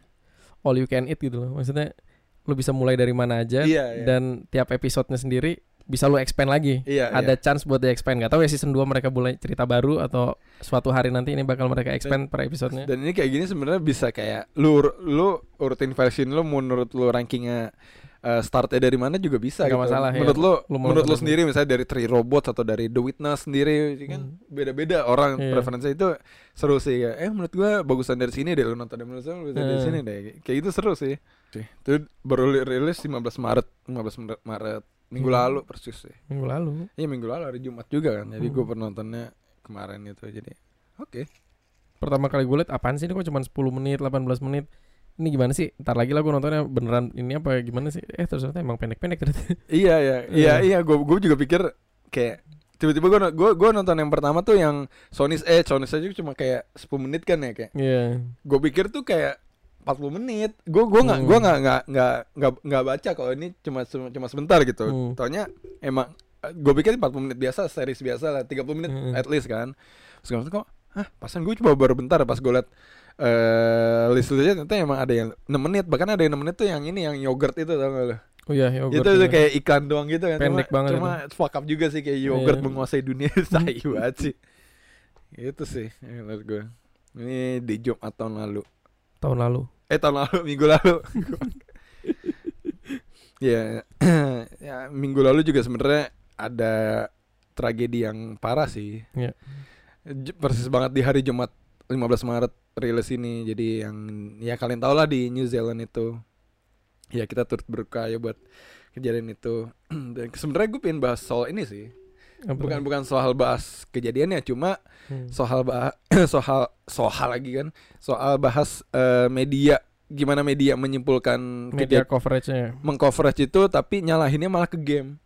All you can eat gitu loh. Maksudnya lu bisa mulai dari mana aja Iya, iya. dan tiap episodenya sendiri bisa lu expand lagi. iya Ada chance buat di expand. Gak tahu ya season 2 mereka mulai cerita baru atau suatu hari nanti ini bakal mereka expand per episodenya. dan ini kayak gini sebenarnya bisa kayak lu lu urutin version lu menurut lu rankingnya eh, startnya dari mana juga bisa Nggak gitu. masalah, ya. menurut lu, Lu mau menurut lu nonton sendiri misalnya dari Three Robots atau dari The Witness sendiri ya kan Hmm. beda-beda orang Iya. preferensi itu seru sih ya. Eh menurut gua bagusan dari sini deh lu nonton dari menurut gua bagusan dari sini deh. Kayak itu seru sih. Sih, Itu baru li- rilis 15 Maret, 15 Maret, Maret minggu Hmm. lalu persis sih. Minggu lalu. Iya minggu lalu hari Jumat juga kan. Jadi Hmm. gua penontonnya kemarin itu jadi oke. Pertama kali gue liat apaan sih ini kok cuma 10 menit, 18 menit. Ini gimana sih? Ntar lagi lah gue nontonnya beneran ini apa gimana sih? Eh ternyata emang pendek-pendek ternyata. [LAUGHS] Iya iya iya Iya. iya gua gua juga pikir kayak tiba-tiba gua, gua gua nonton yang pertama tuh yang Sony's eh Sony's aja cuma kayak 10 menit kan ya kayak Iya. gue pikir tuh kayak 40 menit. Gue gua nggak Hmm. gua nggak nggak nggak nggak nggak baca kalau ini cuma cuma sebentar gitu. Hmm. Taunya emang gue pikir 40 menit biasa, series biasa lah, 30 menit Hmm. at least kan. Terus gue kok, hah, pasan gue coba baru bentar pas gue liat eh list listnya ternyata emang ada yang 6 menit, bahkan ada yang 6 menit tuh yang ini yang yogurt itu tau gak lo? Oh iya, yogurt itu tuh juga. kayak iklan doang gitu kan. Pendek cuma, banget Cuma fuck up juga sih kayak yogurt Iya. menguasai dunia [LAUGHS] tai banget sih. Itu sih menurut gue. Ini di Jumat tahun lalu. tahun lalu. Eh tahun lalu, minggu lalu. [LAUGHS] ya, [CLEARS THROAT] ya minggu lalu juga sebenarnya ada tragedi yang parah sih. J- Persis banget di hari Jumat 15 Maret rilis ini. Jadi yang ya kalian tau lah di New Zealand itu. Ya kita turut berduka ya buat kejadian itu. [CLEARS THROAT] Dan sebenarnya gue pengen bahas soal ini sih. Apa Bukan bukan soal bahas kejadiannya, cuma Hmm. soal bah [CLEARS THROAT] soal soal lagi kan soal bahas eh, media gimana media menyimpulkan media coverage-nya. mengcoverage itu tapi nyalahinnya malah ke game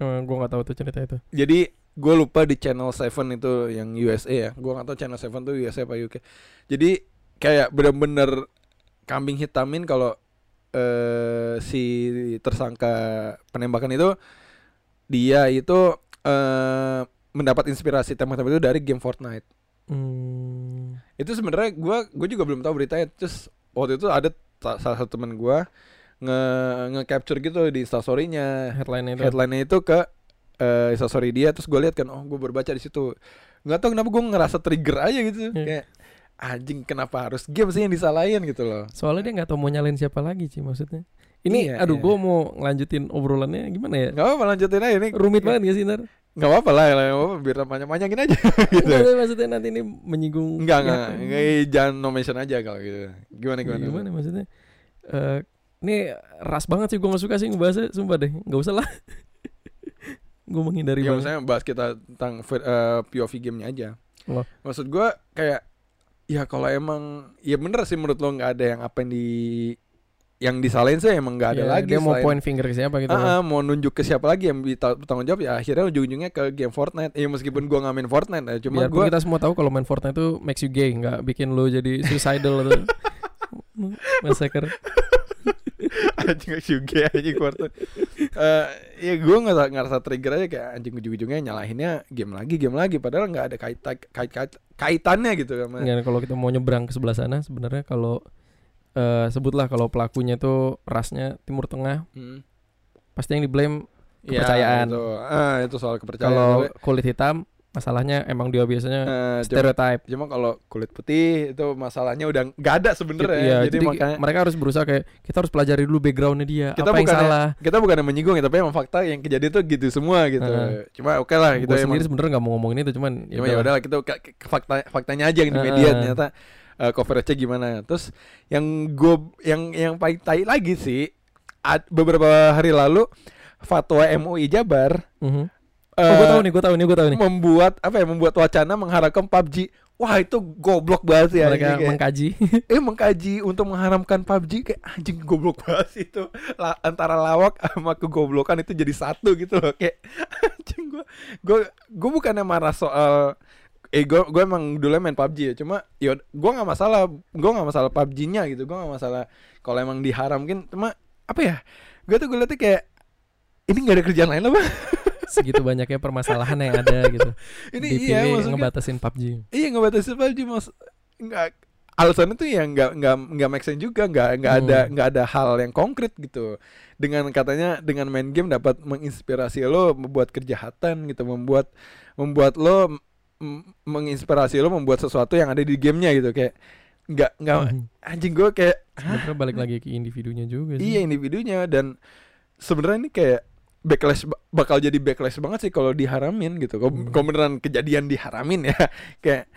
Oh, gue nggak tahu tuh cerita itu. jadi gue lupa di channel 7 itu yang USA ya gue nggak tahu channel 7 tuh USA apa UK jadi kayak bener-bener kambing hitamin kalau eh, si tersangka penembakan itu dia itu eh, mendapat inspirasi tembak-tembak itu dari game Fortnite Hmm. itu sebenarnya gua gue juga belum tahu beritanya terus waktu itu ada salah satu teman gua nge nge capture gitu di instastorynya Headline itu. headline-nya itu ke eh instastory dia terus gue lihat kan oh gue berbaca di situ nggak tahu kenapa gue ngerasa trigger aja gitu Iya. kayak anjing kenapa harus game sih yang disalahin gitu loh Soalnya dia nggak tahu mau nyalain siapa lagi sih maksudnya. Ini, Iya, aduh, iya. gue mau ngelanjutin obrolannya gimana ya? nggak apa-apa lanjutin aja ini Rumit banget gak sih ntar? nggak apa-apa lah nggak apa-apa biar panjang-panjangin aja [LAUGHS] gitu Nggak, maksudnya nanti ini menyinggung Enggak, enggak, enggak, jangan no mention aja kalau gitu. Gimana gimana? Gimana maksudnya? Eh, ini ras banget sih gue gak suka sih ngebahasnya Sumpah deh Gak usah lah [LAUGHS] Gue menghindari Ya banget maksudnya bahas kita tentang eh, POV gamenya aja. Oh. Maksud gua kayak ya kalau emang ya bener sih menurut lo nggak ada yang apa yang di yang disalahin sih emang nggak ada Iya, lagi Dia mau point finger ke siapa gitu Ah, ah, mau nunjuk ke siapa lagi yang bertanggung jawab ya akhirnya ujung-ujungnya ke game Fortnite. Ya meskipun gua nggak main Fortnite ya, cuma Biarpun gua kita semua tahu kalau main Fortnite itu makes you gay Gak bikin lo jadi suicidal atau [LAUGHS] Massacre anjing juga anjing Fortnite. Eh ya gua nggak ngerasa trigger aja kayak anjing ujung-ujungnya nyalahinnya game lagi game lagi padahal nggak ada kait kait kait kaitannya gitu sama Nggak, kalau kita mau nyebrang ke sebelah sana sebenarnya kalau eh, sebutlah kalau pelakunya itu rasnya Timur Tengah Hmm. pasti yang di blame Ya, Kepercayaan. itu, ah, itu soal kepercayaan. kalau kulit hitam masalahnya emang dia biasanya cuma, stereotype cuma kalau kulit putih itu masalahnya udah nggak ada sebenarnya. Iya, jadi, jadi, makanya mereka harus berusaha kayak kita harus pelajari dulu backgroundnya dia Kita apa yang bukannya- salah kita bukan yang menyinggung ya, tapi emang fakta yang kejadian itu gitu semua gitu. Heeh. Cuma oke lah gue gitu sendiri sebenarnya nggak mau ngomongin itu cuman Cuma ya udahlah kita ke- fakta faktanya aja yang di media ternyata eh, coverage-nya gimana. Terus yang gue yang yang paling tai lagi sih ad- beberapa hari lalu fatwa MUI Jabar Mhm. eh, oh gue tahu nih gue tahu nih gue tahu nih membuat apa ya membuat wacana mengharamkan PUBG. Wah itu goblok banget sih mereka anjing, mengkaji [LAUGHS] eh mengkaji untuk mengharamkan PUBG kayak anjing goblok banget sih itu La- antara lawak sama kegoblokan itu jadi satu gitu loh kayak [LAUGHS] anjing gua gua bukannya marah soal eh gua gua emang dulu main PUBG ya cuma ya gua nggak masalah gua nggak masalah PUBG-nya gitu gua nggak masalah kalau emang diharamkan cuma apa ya gua tuh gue liatnya kayak ini nggak ada kerjaan lain apa? [LAUGHS] Segitu banyaknya permasalahan yang ada gitu. [LAUGHS] Ini dipilih iya maksudnya ngebatasin PUBG Iya ngebatasin PUBG mas nggak alasannya tuh ya nggak nggak nggak make sense juga nggak nggak ada Hmm. nggak ada hal yang konkret gitu. Dengan katanya dengan main game dapat menginspirasi lo membuat kejahatan gitu membuat membuat lo menginspirasi lo membuat sesuatu yang ada di gamenya gitu kayak nggak nggak Mhm. anjing gue kayak sebenarnya balik lagi ke individunya juga sih iya individunya dan sebenarnya ini kayak backlash ba- bakal jadi backlash banget sih kalau diharamin gitu. Kalau Hmm. beneran kejadian diharamin ya [LAUGHS] kayak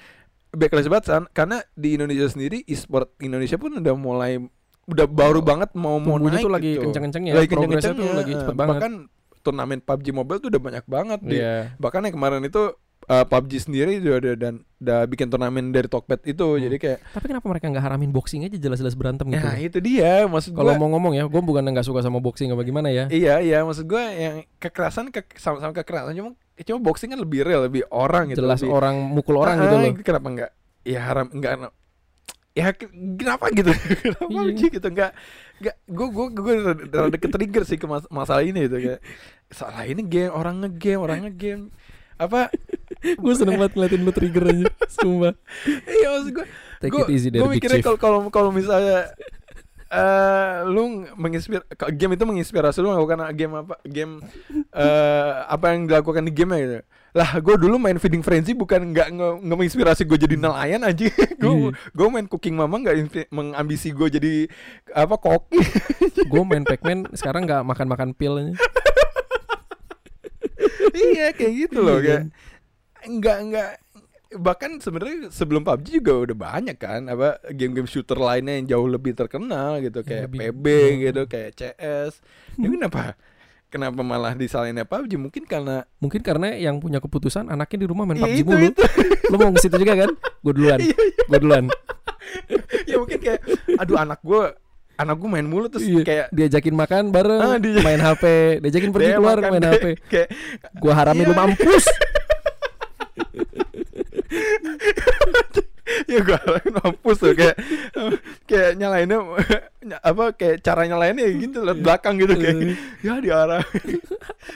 backlash banget karena di Indonesia sendiri e-sport Indonesia pun udah mulai udah baru banget mau mau Tumbuhnya naik tuh lagi gitu. kenceng-kencengnya Lagi kenceng-kencengnya. lagi cepet banget Bahkan turnamen PUBG Mobile tuh udah banyak banget di iya bahkan yang kemarin itu eh, PUBG sendiri juga ada dan udah bikin turnamen dari Tokped itu. Hmm. jadi kayak tapi kenapa mereka nggak haramin boxing aja jelas-jelas berantem gitu? Ya itu dia maksud kalau gua mau ngomong ya gue bukan nggak suka sama boxing apa gimana ya? Iya iya maksud gue yang kekerasan ke, sama-sama kekerasan cuma cuma boxing kan lebih real lebih orang gitu jelas lebih, orang mukul orang Ah, gitu loh. kenapa enggak ya haram enggak ya ke- kenapa gitu? [LAUGHS] Kenapa Iya. PUBG gitu? Nggak nggak gue gue gue rada ke trigger sih ke mas- masalah ini gitu kayak salah ini game orang ngegame orang ngegame. Apa gue seneng banget ngeliatin lu trigger aja Sumpah. Iya maksud gue Take gue it easy dari gue Big mikirnya kalau kalau kalau misalnya eh lu menginspir game itu menginspirasi lu melakukan game apa game eh apa yang dilakukan di game gitu. Lah gue dulu main feeding frenzy bukan nggak nggak menginspirasi gue jadi nelayan aja gue gue main cooking mama nggak mengambisi gue jadi apa koki. [LAUGHS] Gue main Pac-Man sekarang gak makan-makan pil aja. Iya kayak gitu loh Iya. kayak nggak nggak. Bahkan sebenarnya sebelum PUBG juga udah banyak kan apa game-game shooter lainnya yang jauh lebih terkenal gitu kayak lebih- PB Hmm. gitu kayak CS ini kenapa kenapa malah disalahinnya PUBG mungkin karena Mungkin karena yang punya keputusan anaknya di rumah main ya PUBG itu mulu. itu. Lu mau ke situ juga kan? Gue duluan. Iya, iya. Gue duluan. Ya mungkin kayak aduh anak gue anak gue main mulu terus Iya. kayak Diajakin makan bareng Ah, dia- Main HP Diajakin pergi keluar makan main kayak- HP kayak Gue haramin Iya. lu mampus [LAUGHS] ya gue mampus tuh kayak kayak nyalainnya apa kayak cara nyalainnya ya gitu liat belakang gitu kayak ya diarah.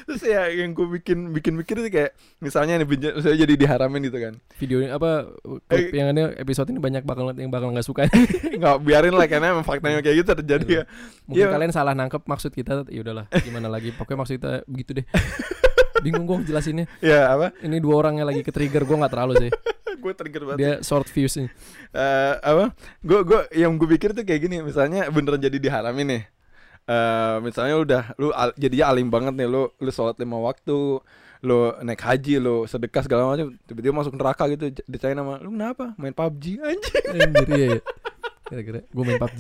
Terus ya yang gue bikin bikin mikir tuh kayak misalnya nih benja- saya jadi diharamin gitu kan. Video ini apa Eh. yang ini episode ini banyak bakal yang bakal nggak suka. [LAUGHS] Nggak biarin lah karena emang faktanya kayak gitu terjadi ya. Mungkin Iya. kalian salah nangkep maksud kita ya udahlah gimana lagi? Pokoknya maksud kita begitu deh [LAUGHS] bingung gue jelasinnya. [LAUGHS] Ya apa? Ini dua orang yang lagi ke trigger gue nggak terlalu sih. [LAUGHS] Gue trigger banget dia short fuse nih Eh, apa? Gue gue yang gue pikir tuh kayak gini misalnya beneran jadi diharamin nih. Eh misalnya udah lu al- jadinya alim banget nih lu lu sholat lima waktu lu naik haji lu sedekah segala macam tiba-tiba masuk neraka gitu ditanyain sama lu kenapa? Main PUBG anjing. Anjir iya ya kira-kira gue main PUBG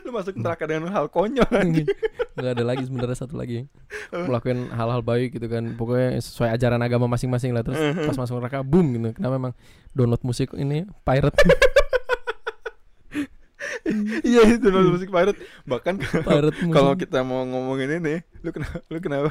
lu masuk neraka dengan hal konyol nggak ada lagi sebenarnya satu lagi. Melakukan hal-hal baik gitu kan. Pokoknya sesuai ajaran agama masing-masing lah. Terus pas masuk neraka boom gitu. Kenapa emang download musik ini pirate? [LAUGHS] Iya itu nonton musik pirate. Bahkan kalau- pirate musik. kalau kita mau ngomongin ini lu kenapa lu kenapa?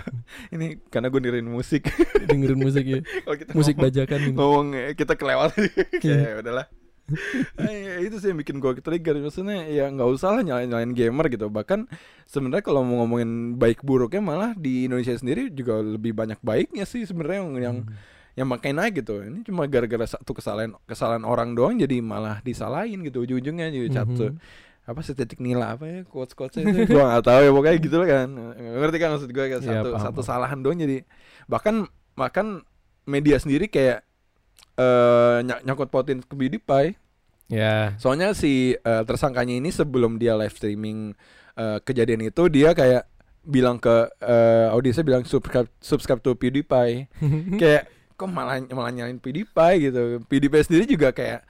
Ini karena gue nirin musik. Dengerin musik ya kalau kita musik ngomong- bajakan ngomong eh, kita kelewat. [LAUGHS] Iya. kayak ya udahlah [LAUGHS] itu sih yang bikin gue trigger. Maksudnya ya nggak usah lah nyalain nyalain gamer gitu. Bahkan sebenarnya kalau mau ngomongin baik buruknya malah di Indonesia sendiri juga lebih banyak baiknya sih sebenarnya yang yang Hmm. yang makin naik gitu. Ini cuma gara-gara satu kesalahan kesalahan orang doang jadi malah disalahin gitu ujung-ujungnya jadi satu Mhm. apa setitik nila apa ya quotes quotesnya itu? [LAUGHS] Gue nggak tahu ya pokoknya gitu lah kan. Ngerti kan maksud gue kayak Iya, satu paham, satu paham. salahan doang jadi. Bahkan bahkan media sendiri kayak eh ny- nyangkut pautin ke PewDiePie. Ya. Soalnya si eh, tersangkanya ini sebelum dia live streaming eh, kejadian itu dia kayak bilang ke eh, audiensnya bilang subscribe subscribe to PewDiePie. [LAUGHS] Kayak kok malah malah nyalain PewDiePie? Gitu. PewDiePie sendiri juga kayak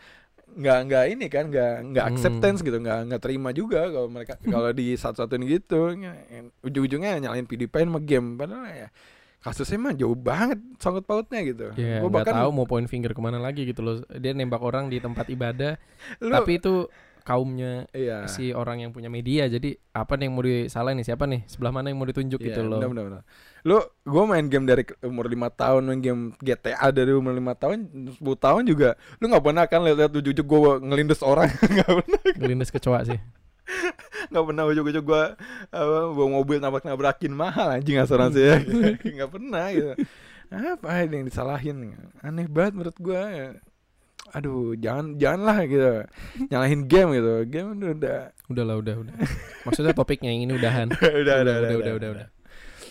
nggak nggak ini kan nggak nggak Hmm. acceptance gitu nggak nggak terima juga kalau mereka [LAUGHS] kalau di satu-satuin gitu. Ujung-ujungnya nyalain PewDiePie sama game. Padahal ya kasusnya mah jauh banget sangkut pautnya gitu. Ya Gua nggak tahu mau point finger ke mana lagi gitu loh. Dia nembak orang di tempat ibadah [LAUGHS] lu, tapi itu kaumnya iya. si orang yang punya media. Jadi apa nih yang mau disalahin nih? Siapa nih? Sebelah mana yang mau ditunjuk Iya, gitu loh. bener, bener, bener. Lu gue main game dari umur 5 tahun, main game GTA dari umur 5 tahun, 10 tahun juga lu nggak pernah kan lihat ujuk-ujuk gue ngelindes orang, [LAUGHS] nggak pernah, ngelindes kecoa sih nggak pernah ujuk-ujuk gue apa, bawa mobil nabrak-nabrakin mahal anjing asuransi ya, [LAUGHS] nggak pernah gitu. Apa ini yang disalahin? Aneh banget menurut gue. Aduh, jangan janganlah gitu. Nyalahin game gitu. Game udah udah udah lah udah udah maksudnya topiknya yang ini udahan [LAUGHS] udah udah udah udah udah udah, udah.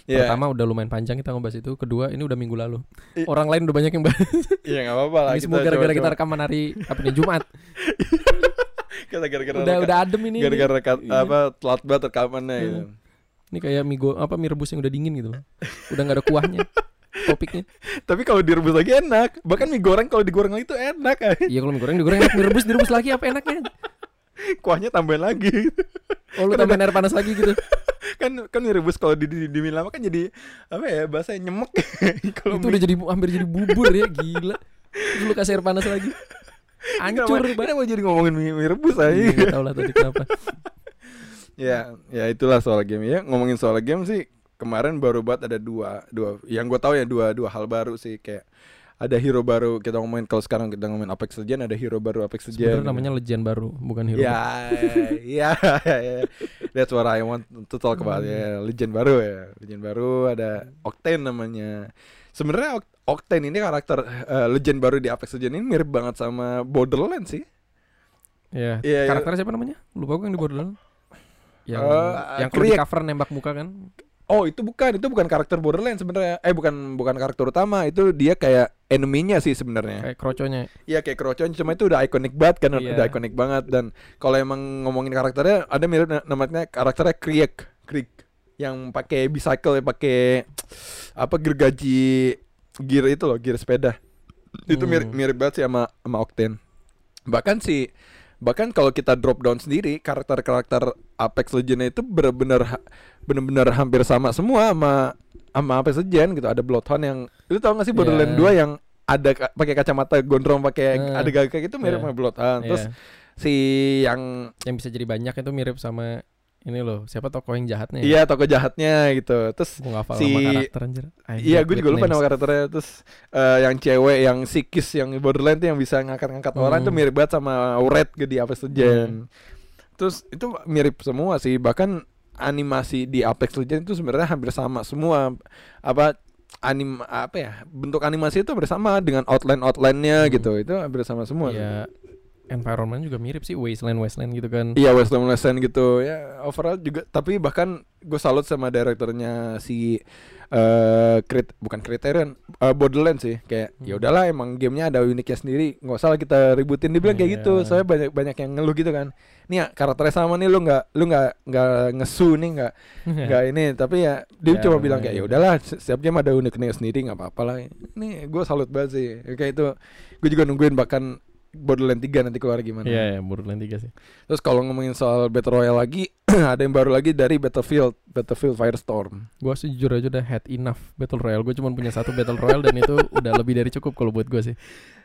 Ya, pertama udah lumayan panjang kita ngebahas itu kedua ini udah minggu lalu I- orang lain udah banyak yang bahas iya nggak apa-apa lah. ini semua gara-gara kita coba-coba. rekaman hari apa nih Jumat [LAUGHS] Kita gara-gara udah reka- udah adem ini gara-gara reka- Iya. apa telat banget rekamannya Iya. gitu. ini kayak mie go- apa mie rebus yang udah dingin gitu udah nggak ada kuahnya topiknya Tapi kalau direbus lagi enak. Bahkan mie goreng kalau digoreng lagi itu enak. iya kalau mie goreng digoreng enak mie rebus direbus lagi apa enaknya Kuahnya tambahin lagi. oh lu Kan tambahin air panas lagi gitu kan kan mie rebus kalau di di, di mie lama kan jadi apa ya bahasa nyemek. [LAUGHS] kalau itu udah jadi hampir jadi bubur ya gila Terus lu kasih air panas lagi hancur Kenapa, banget. kenapa jadi ngomongin mie, mie rebus aja? Nggak tahu lah tadi kenapa. [LAUGHS] Ya, ya itulah soal game. Ya. Ngomongin soal game sih kemarin baru banget ada dua dua yang gue tahu ya dua dua hal baru sih. Kayak ada hero baru kita ngomongin kalau sekarang kita ngomongin Apex Legends ada hero baru Apex Legends. Sebenarnya namanya legend baru, bukan hero. [LAUGHS] ya ya ya that's what I want to talk about. Ya legend baru ya legend baru ada Octane namanya. Sebenarnya Octane ini karakter eh, legend baru di Apex Legends ini mirip banget sama Borderlands sih Iya. Iya, iya. Karakternya siapa namanya? Lupa gue yang di Borderlands. Yang Eh, yang kalau cover nembak muka kan? Oh itu bukan itu bukan karakter Borderlands sebenarnya eh bukan bukan karakter utama itu dia kayak enemy-nya sih sebenarnya Kayak kroconya. Iya kayak Crocon cuma itu udah ikonik banget kan Iya. udah ikonik banget dan kalau emang ngomongin karakternya ada mirip na- namanya karakternya Krieg Krieg yang pakai bicycle pakai apa gergaji gear itu loh gear sepeda itu mirip Hmm. mirip banget sih sama sama Octane bahkan sih bahkan kalau kita drop down sendiri karakter-karakter Apex Legends itu benar-benar benar-benar hampir sama semua sama sama Apex Legends gitu ada Bloodhound yang lu tau gak sih Borderlands Iya. 2 yang ada ka- pakai kacamata gondrong pakai Eh, ada gagak itu mirip iya. sama Bloodhound terus Iya. si yang yang bisa jadi banyak itu mirip sama ini loh, siapa tokoh yang jahatnya? ya? iya tokoh jahatnya gitu terus gak hafal si- karakter anjir. Iya, gue juga lupa names. nama karakternya. Terus eh, yang cewek, yang sikis, yang Borderlands tuh yang bisa ngangkat-ngangkat orang Hmm. tuh mirip banget sama Red gitu di Apex Legends. Terus itu mirip semua sih. Bahkan animasi di Apex Legends itu sebenarnya hampir sama semua. Apa anim apa ya bentuk animasi itu hampir sama dengan outline outline-nya Hmm. gitu. Itu hampir sama semua. Ya environment juga mirip sih wasteland wasteland gitu kan. Iya Western Lesson gitu ya overall juga tapi bahkan gue salut sama direkturnya si eh krit bukan Criterion eh, Borderlands sih kayak Hmm. ya udahlah emang gamenya ada uniknya sendiri nggak usah lah kita ributin dibilang kayak Iya. gitu saya banyak banyak yang ngeluh gitu kan nih ya karakternya sama nih lu nggak lu nggak nggak ngesu nih nggak [LAUGHS] nggak ini tapi ya dia Ya, cuma bilang kayak iya. ya udahlah setiap game ada uniknya sendiri nggak apa-apa lah nih gue salut banget sih kayak itu gue juga nungguin bahkan Borderlands 3 nanti keluar gimana Iya, ya, Borderlands 3 sih. Terus kalau ngomongin soal Battle Royale lagi, [CLEARS THROAT] ada yang baru lagi dari Battlefield, Battlefield Firestorm. Gue sih jujur aja udah had enough Battle Royale. Gue cuma punya satu Battle Royale dan itu [LAUGHS] udah lebih dari cukup kalau buat gue sih.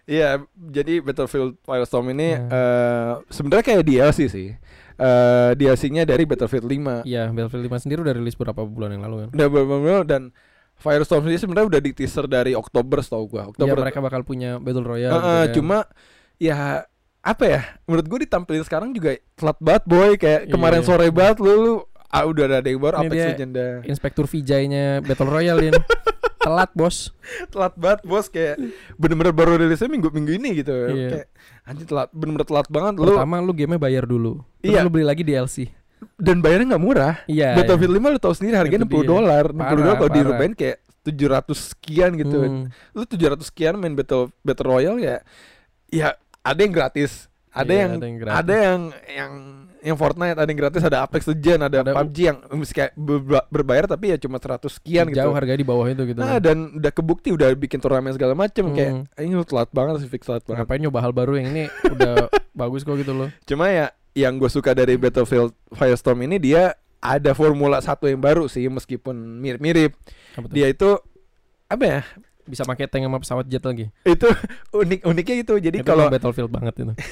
Iya, jadi Battlefield Firestorm ini Ya. eh, sebenarnya kayak DLC sih. Eh DLC-nya dari Battlefield 5. Iya, Battlefield 5 sendiri udah rilis beberapa bulan yang lalu kan. Udah beberapa dan Firestorm sendiri sebenarnya udah di teaser dari Oktober setahu gua. Iya, Oktober. mereka bakal punya Battle Royale. Gitu eh, kan. cuma ya apa ya? Menurut gue ditampilin sekarang juga telat banget boy. Kayak kemarin Iya. sore banget lu, lu ah, udah ada yang baru Ini Apex Legenda. Inspektur Vijay-nya Battle Royale Din. [LAUGHS] Telat, Bos. telat banget bos kayak bener-bener baru rilisnya minggu minggu ini gitu Iya. kayak anjir telat bener-bener telat banget lu Pertama lu gamenya bayar dulu. Terus Iya. lu beli lagi DLC. dan bayarnya nggak murah Iya. Battlefield 5 lu tahu sendiri harganya Itu 60 dia. dolar 60 dolar kalau parah. dirubahin kayak 700 sekian gitu Hmm. lu 700 sekian main battle battle royale ya ya ada yang gratis ada Iya, yang ada yang gratis. ada yang yang yang Fortnite ada yang gratis ada Apex Legends ada, Ada- PUBG yang berbayar tapi ya cuma 100 sekian gitu Jauh harganya di bawah itu gitu. Nah dan udah kebukti udah bikin turnamen segala macem Hmm. kayak ini lu telat banget sih fix telat banget. Ngapain nyoba hal baru yang ini udah [LAUGHS] bagus kok gitu loh. Cuma ya yang gue suka dari Battlefield Firestorm ini dia ada Formula 1 yang baru sih meskipun mirip-mirip. Dia itu apa ya? Bisa pakai tank sama pesawat jet lagi. Itu [LAUGHS] unik uniknya itu. Jadi Itu kalau Battlefield banget itu. [LAUGHS]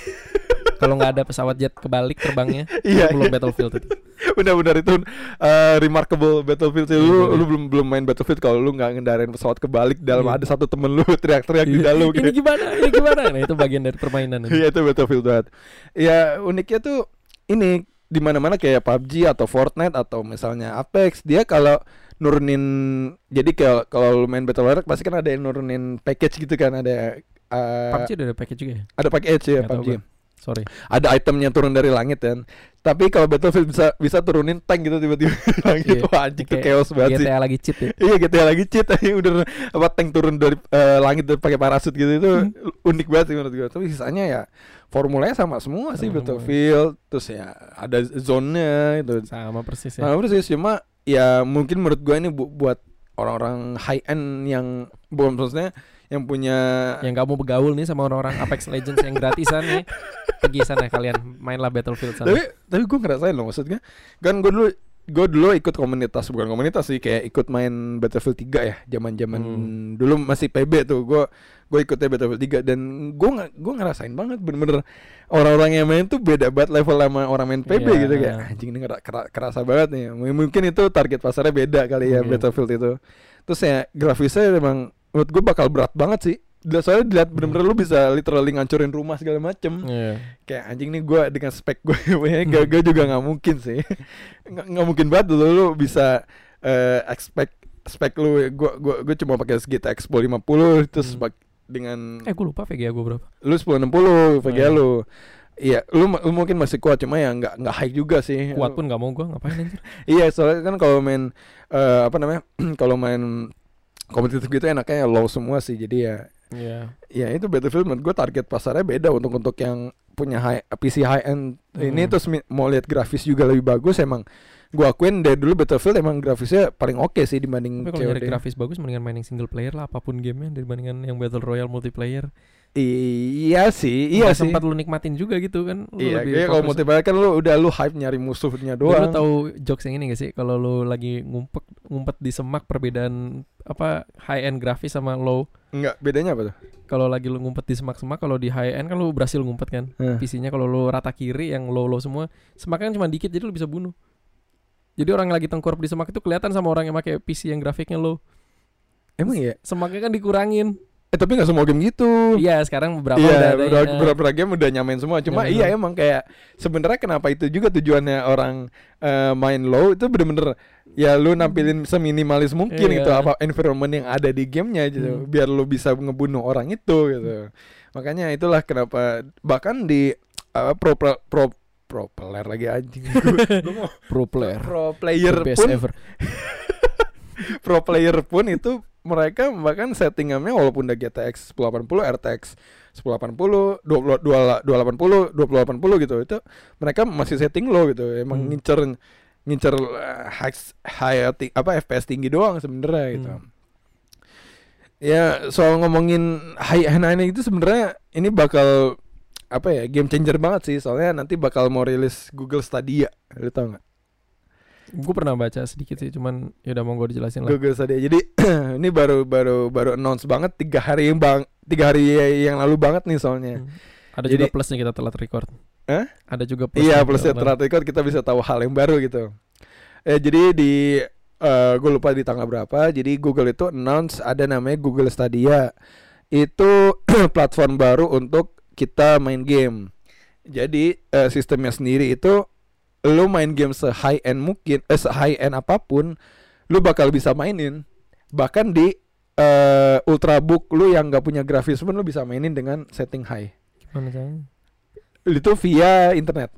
Kalau nggak ada pesawat jet kebalik terbangnya, [LAUGHS] iya belum Battlefield itu. benar-benar itu uh, remarkable Battlefield sih. Lu, Iya. lu belum belum main Battlefield kalau lu nggak ngendarain pesawat kebalik dalam Iya. ada satu temen lu teriak-teriak di Iya. dalam Ini gimana? Ini gimana? Nah, itu bagian dari permainan. itu. Iya itu Battlefield banget. Ya uniknya tuh ini di mana-mana kayak PUBG atau Fortnite atau misalnya Apex dia kalau nurunin jadi kalau kalau lu main Battle Royale pasti kan ada yang nurunin package gitu kan ada uh, PUBG udah ada package juga ya? ada package ya tahu PUBG. Sorry. Ada itemnya turun dari langit kan. Tapi kalau Battlefield bisa bisa turunin tank gitu tiba-tiba [LAUGHS] dari langit. Iya. Wah anjing tuh chaos banget sih. GTA lagi cheat ya. Iya GTA lagi cheat aja [LAUGHS] udah apa tank turun dari eh, langit dan pakai parasut gitu itu Hmm. unik banget sih menurut gue. Tapi sisanya ya formulanya sama semua sih Sama Battlefield. Terus ya ada zone-nya itu. Sama persis ya. Nah, persis cuma ya mungkin menurut gue ini bu- buat orang-orang high end yang bukan maksudnya yang punya Yang mau bergaul nih sama orang-orang Apex Legends yang gratisan nih. [LAUGHS] Pergi sana kalian mainlah Battlefield sana. tapi tapi gue ngerasain loh maksudnya kan gue dulu gue dulu ikut komunitas bukan komunitas sih kayak ikut main Battlefield 3 ya zaman zaman Hmm. dulu masih PB tuh gue gue ikutnya Battlefield 3 dan gue gue ngerasain banget bener-bener orang-orang yang main tuh beda banget level sama orang main PB Iya. gitu kayak anjing ini kerasa banget nih mungkin itu target pasarnya beda kali ya Mungkin. Battlefield itu terus ya grafisnya memang menurut gue bakal berat banget sih soalnya dilihat bener-bener lu bisa literally ngancurin rumah segala macem Iya. kayak anjing nih gue dengan spek gue gue gue juga nggak mungkin sih [LAUGHS] nggak nggak mungkin banget lu lu bisa eh, expect spek lu gue gue gue cuma pakai GTX 1050 terus Hmm. dengan Eh gue lupa VGA gue berapa. lu 1060 VGA Hmm. lu iya lu, lu mungkin masih kuat cuma ya nggak nggak high juga sih Kuat pun gak mau gue ngapain anjir. [LAUGHS] iya soalnya kan kalau main eh, apa namanya [CLEARS THROAT] kalau main kompetitif gitu enaknya low semua sih jadi ya Iya. ya itu Battlefield menurut gue target pasarnya beda untuk untuk yang punya high PC high end ini Hmm. terus mi- mau lihat grafis juga lebih bagus emang gua akuin dari dulu Battlefield emang grafisnya paling oke sih dibanding Tapi kalau nyari grafis bagus mendingan main yang single player lah apa pun gamenya dibandingkan yang battle royale multiplayer. Iya sih iya Nggak sih sempat lu nikmatin juga gitu kan. Lu iya lebih kayak kalau multiplayer kan lu udah lu hype nyari musuhnya doang lu tahu jokes yang ini gak sih? Kalau lu lagi ngumpet ngumpet di semak perbedaan apa high end grafis sama low. enggak bedanya apa tuh Kalau lagi lu ngumpet di semak-semak, kalau di high end kan lu berhasil ngumpet kan. Eh. PC-nya kalau lu rata kiri yang low low semua, semaknya kan cuma dikit jadi lu bisa bunuh. Jadi orang yang lagi tengkurap di semak itu kelihatan sama orang yang pakai PC yang grafiknya low. emang iya Semaknya kan dikurangin. Eh tapi nggak semua game gitu Iya, sekarang beberapa Iya, udah ada beberapa, ya. beberapa game udah nyamain semua. Cuma Nyamain iya emang kayak sebenarnya kenapa itu juga tujuannya orang eh, main low itu bener-bener ya lu nampilin seminimalis mungkin Iya. gitu apa environment yang ada di gamenya gitu, Hmm. biar lu bisa ngebunuh orang itu gitu. Makanya itulah kenapa bahkan di eh, pro pro pro pro player lagi anjing. [LAUGHS] Pro player. pro player The best pun ever. [LAUGHS] pro player pun itu mereka bahkan settingannya walaupun udah GTX 1080 RTX 1080 20 280 2080 gitu. Itu mereka masih setting low gitu. Emang Hmm. ngincer ngincer eh, high, high apa FPS tinggi doang sebenarnya gitu. Hmm. ya soal ngomongin high end end itu sebenarnya ini bakal apa ya game changer banget sih. Soalnya nanti bakal mau rilis Google Stadia. Lu tau nggak Gue pernah baca sedikit sih, cuman ya udah mau gue dijelasin lah. Google Stadia. Jadi [CLEARS THROAT] ini baru baru baru announce banget tiga hari yang bang tiga hari yang lalu banget nih soalnya. Hmm. Ada Jadi- juga plusnya kita telat record. Hah? Ada juga plus. Iya plusnya telat record kita bisa tahu hal yang baru gitu. Eh jadi di gue lupa di tanggal berapa. Jadi Google itu announce ada namanya Google Stadia. Itu [CLEARS THROAT] platform baru untuk kita main game. Jadi eh, sistemnya sendiri itu lu main game se high end mungkin, eh, se high end apa pun, lu bakal bisa mainin. Bahkan di eh, ultrabook lu yang nggak punya grafis pun lu bisa mainin dengan setting high. Gimana caranya? Itu via internet.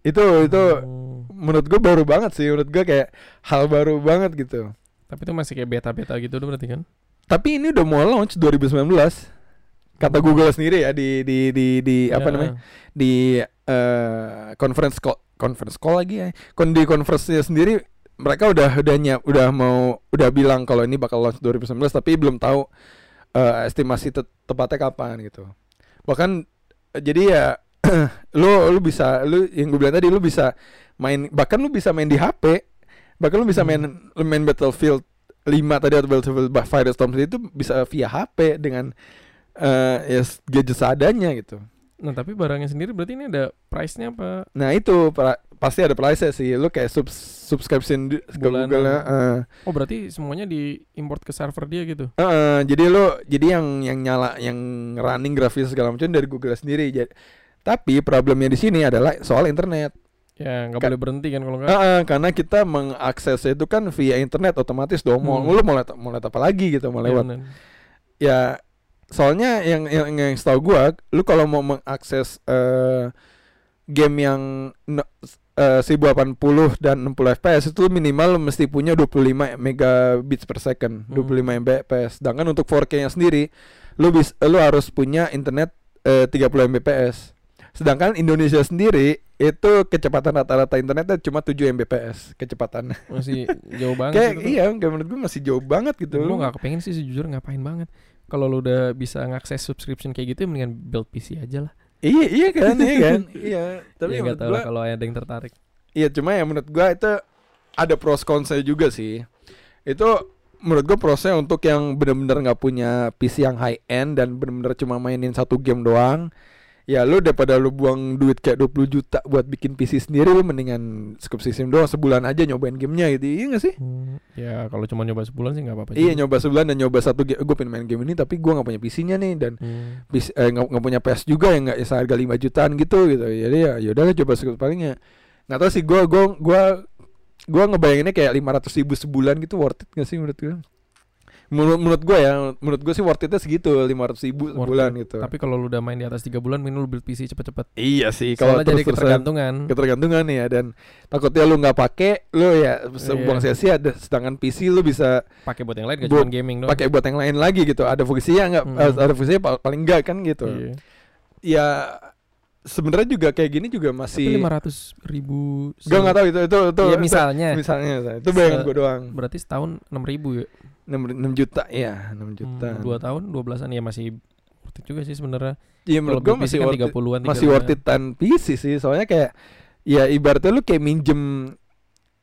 Itu itu Oh. menurut gue baru banget sih menurut gue kayak hal baru banget gitu Tapi itu masih kayak beta-beta gitu tuh berarti kan? tapi ini udah mau launch 2019 kata Google sendiri ya di di di di apa Ya. namanya di eh, conference call conference call lagi ya. Kon di conference sendiri mereka udah udah nyiap udah mau udah bilang kalau ini bakal launch 2019 tapi belum tahu eh, estimasi te- tepatnya kapan gitu. Bahkan eh, jadi ya [CLEARS THROAT] lu lu bisa lu yang gue bilang tadi lu bisa main bahkan lu bisa main di HP bahkan lu bisa main lu main Battlefield 5 tadi atau Battlefield Firestorm itu bisa via HP dengan eh ya gadget seadanya gitu Nah tapi barangnya sendiri berarti ini ada price-nya apa? Nah itu pra- pasti ada price sih. Lu kayak sub subscription di- ke Bulanan. Google ya. eh. Oh berarti semuanya diimport ke server dia gitu? Eh, jadi lu jadi yang yang nyala yang running grafis segala macam dari Google sendiri. Jadi, tapi problemnya di sini adalah soal internet. Ya nggak Ka- boleh berhenti kan kalau nggak? eh, karena kita mengakses itu kan via internet otomatis dong. Mau Hmm. lu mau lihat mau lihat apa lagi gitu mau Ya, lewat. bener. Ya soalnya yang yang yang setahu gua lu kalau mau mengakses eh, game yang no- eh, 1080 dan 60 fps itu minimal lu mesti punya 25 megabits per second, Hmm. 25 mbps. Sedangkan untuk 4K-nya sendiri lu bis lu harus punya internet eh, 30 mbps. Sedangkan Indonesia sendiri itu kecepatan rata-rata internetnya cuma 7 mbps kecepatannya. Masih jauh [LAUGHS] banget. Kayak gitu. iya, kayak menurut gua masih jauh banget gitu. Gue Lu gak kepengen sih sejujurnya ngapain banget. Kalau lu udah bisa ngakses subscription kayak gitu, mendingan build PC aja lah. Iya, iya kan, iya [LAUGHS] kan. iya. Tapi ya nggak tahu gua kalau ada yang tertarik. Iya cuma ya menurut gua itu ada pros consnya juga sih. Itu menurut gua prosnya untuk yang benar-benar nggak punya PC yang high end dan benar-benar cuma mainin satu game doang. Ya lu daripada lu buang duit kayak 20 juta buat bikin PC sendiri lu mendingan subscription doang sebulan aja nyobain gamenya gitu. Iya gak sih? Hmm, Ya kalau cuma nyoba sebulan sih nggak apa-apa. Iya juga. nyoba sebulan dan nyoba satu game gue pengen main game ini tapi gue nggak punya PC-nya nih dan Hmm. bis- eh, nggak nggak punya PS juga yang nggak seharga 5 jutaan gitu gitu jadi ya yaudahlah coba sekali palingnya nggak tahu sih gue gue gue gue ngebayanginnya kayak 500 ribu sebulan gitu worth it gak sih menurut gue menurut menurut gue ya menurut gue sih worth itnya segitu 500 ribu Worth sebulan it. gitu Tapi kalau lu udah main di atas tiga bulan, mending lu build PC cepet-cepet. iya sih kalau Soalnya jadi terus ketergantungan. ketergantungan ya dan takutnya lu nggak pakai lu ya Iya. buang sia-sia ada- sedangkan PC lu bisa Pakai buat yang lain gak cuma gaming doang. pakai buat yang lain lagi gitu ada fungsinya nggak Mm. eh, ada fungsinya pa- paling enggak kan gitu Iya. ya sebenarnya juga kayak gini juga masih lima ratus ribu. gue nggak tahu itu itu itu itu- misalnya. misalnya misalnya. itu bayangan Se- gue doang Berarti setahun enam ribu ya. 6, juta ya 6 juta Hmm, dua tahun dua belasan ya masih worth it juga sih sebenarnya. Iya menurut gue masih kan worth it, masih worth it tan PC sih soalnya kayak ya ibaratnya lu kayak minjem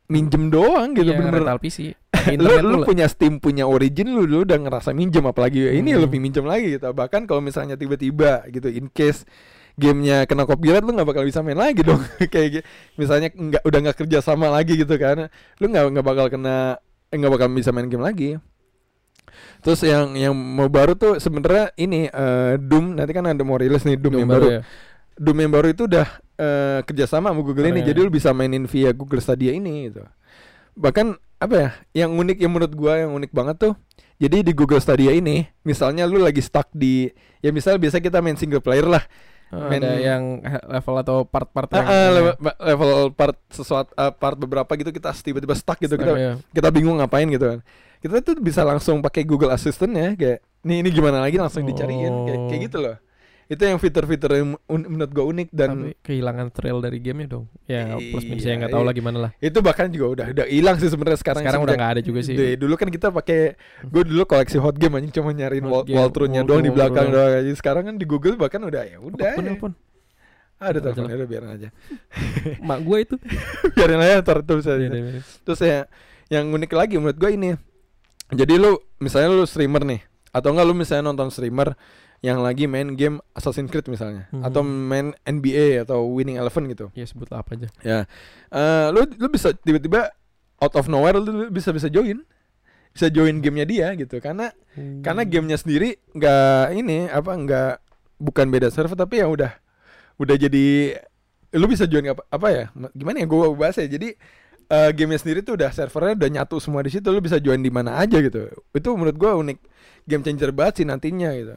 minjem doang gitu Iya, bener rental PC. [LAUGHS] lu, lu punya Steam punya Origin lu lu udah ngerasa minjem apalagi ini Hmm. lebih minjem lagi gitu bahkan kalau misalnya tiba-tiba gitu in case gamenya kena copyright lu nggak bakal bisa main lagi dong [LAUGHS] kayak misalnya nggak udah nggak kerja sama lagi gitu kan lu nggak nggak bakal kena eh, nggak bakal bisa main game lagi terus yang yang mau baru tuh sebenarnya ini eh, Doom nanti kan ada mau rilis nih Doom, yang baru ya. Doom yang baru itu udah eh, kerjasama sama Google ini, Keren. jadi lu bisa mainin via Google Stadia ini gitu. Bahkan apa ya, yang unik yang menurut gua yang unik banget tuh, jadi di Google Stadia ini, misalnya lu lagi stuck di, ya misal biasa kita main single player lah, Oh, main- ada yang level atau part-part yang ah, level, level part sesuatu ah, part beberapa gitu kita tiba-tiba stuck gitu, kita Iya. kita bingung ngapain gitu kan. Kita tuh bisa langsung pakai Google Assistant ya, kayak, nih ini gimana lagi langsung dicariin, kayak, kayak Oh. gitu loh. Itu yang fitur-fitur yang un- menurut gua unik dan Tapi kehilangan trail dari gamenya dong. Ya plus minus Iya, nggak tahu iya. lah gimana lah. itu bahkan juga udah udah hilang sih sebenarnya sekarang Sekarang udah nggak ada juga sih. Deh, dulu kan kita pakai gue dulu koleksi hot game anjing cuma nyariin wall, game, wall- doang di walkthrough belakang doang. aja. Sekarang kan di Google bahkan udah ya udah. Ah, ada telepon ya udah biarin aja. [LAUGHS] Mak gue itu. [LAUGHS] biarin aja ntar terus aja. Iya, iya, iya. Terus ya yang unik lagi menurut gue ini. Jadi lu misalnya lu streamer nih atau enggak lu misalnya nonton streamer yang lagi main game Assassin's Creed misalnya Mhm. atau main NBA atau Winning Eleven gitu. Ya sebutlah apa aja. Eh, lu lu bisa tiba-tiba out of nowhere lu bisa bisa join bisa join gamenya dia gitu karena karena Hmm. gamenya sendiri nggak ini apa nggak bukan beda server tapi ya udah udah jadi lu bisa join apa apa ya gimana ya gue bahas ya jadi eh, gamenya sendiri tuh udah servernya udah nyatu semua di situ lu bisa join di mana aja gitu itu menurut gue unik game changer banget sih nantinya gitu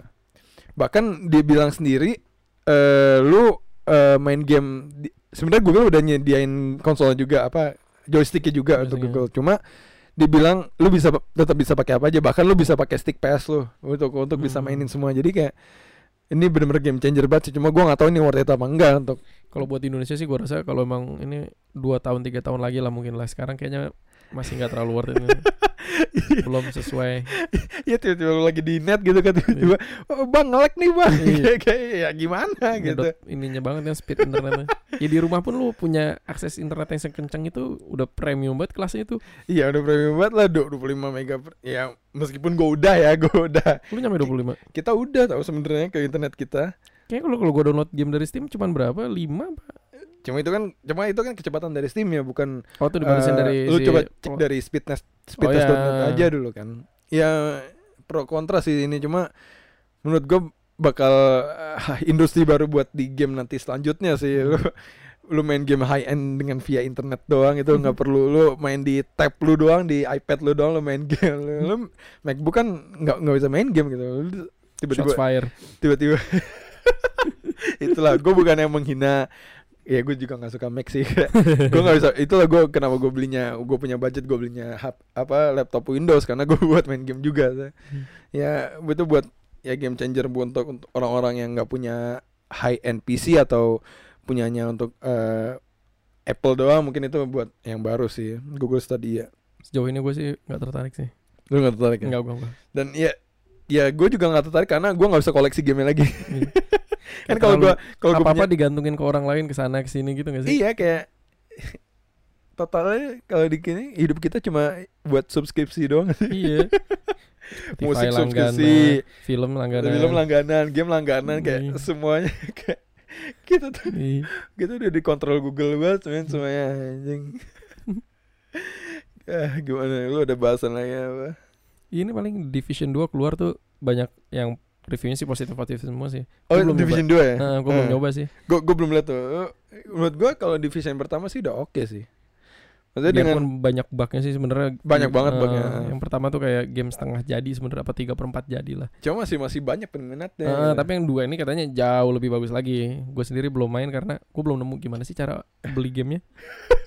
bahkan dia bilang sendiri eh lu eh, main game di- sebenarnya Google udah nyediain konsolnya juga apa joysticknya juga untuk Joysticknya. Google cuma dibilang lu bisa tetap bisa pakai apa aja bahkan lu bisa pakai stick PS lu untuk untuk bisa Hmm. mainin semua jadi kayak ini bener-bener game changer banget sih cuma gua nggak tahu ini worth it apa enggak untuk Kalau buat Indonesia sih gue rasa kalau emang ini dua tahun tiga tahun lagi lah mungkin lah. Sekarang kayaknya masih nggak terlalu worth it. [LAUGHS] ini. Belum sesuai. ya tiba-tiba lu lagi di net gitu kan tiba-tiba oh, bang ngelek nih bang Iya. [LAUGHS] kayak kayak ya gimana gitu ininya banget kan speed internetnya. ya di rumah pun lu punya akses internet yang kencang itu udah premium banget kelasnya itu. iya udah premium banget lah 25 mega per- ya meskipun gua udah ya gua udah Lu nyampe 25. kita udah tahu sebenarnya ke internet kita Kayaknya kalau kalau gua download game dari Steam cuman berapa? 5 apa? Cuma itu kan cuma itu kan kecepatan dari Steam ya bukan Oh itu dibatasin Eh, dari lu si coba cek dari speedtest Oh, speedtest.net ya. aja dulu kan. Ya pro kontra sih ini cuma menurut gue bakal eh, [LAUGHS] industri baru buat di game nanti selanjutnya sih. Lu lu main game high end dengan via internet doang itu nggak perlu. Lu main di tab lu doang di iPad lu doang lu main [LAUGHS] game. Lu, lu MacBook kan nggak nggak bisa main game gitu. Tiba-tiba tiba-tiba [LAUGHS] itulah gue bukan yang menghina ya gue juga nggak suka Mac sih [LAUGHS] gue nggak bisa itulah gue kenapa gue belinya gue punya budget gue belinya hap, apa laptop Windows karena gue [LAUGHS] buat main game juga Hmm. ya itu buat ya game changer buat untuk, untuk orang-orang yang nggak punya high end PC atau punyanya untuk eh, Apple doang mungkin itu buat yang baru sih Google Stadia Sejauh ini gue sih nggak tertarik sih. lu nggak tertarik ya? Enggak gue dan ya ya gue juga nggak tertarik karena gue nggak bisa koleksi game lagi Iya. [LAUGHS] kan kalau gue kalau gue apa apa punya digantungin ke orang lain ke sana ke sini gitu gak sih? iya kayak totalnya kalau di sini hidup kita cuma buat subskripsi doang iya. [LAUGHS] Musik subskripsi, film langganan. film langganan game langganan kayak Iya. semuanya [LAUGHS] kayak kita tuh Iya. kita udah dikontrol Google banget men semuanya anjing Eh, [LAUGHS] gimana? Lu ada bahasan lagi apa? Ini paling Division 2 keluar tuh banyak yang reviewnya sih positif-positif semua sih. Oh, Gua belum Division 2 ya? Nah, gue belum Eh. nyoba sih. Gue gue belum lihat tuh. Menurut gue kalau Division pertama sih udah oke sih. Maksudnya dengan Biarpun banyak bugnya sih sebenarnya. Banyak banget Eh, bugnya. Yang pertama tuh kayak game setengah jadi sebenarnya apa tiga per empat jadi lah. cuma masih masih banyak peminatnya. Eh, tapi yang dua ini katanya jauh lebih bagus lagi. Gue sendiri belum main karena gue belum nemu gimana sih cara beli gamenya. [LAUGHS]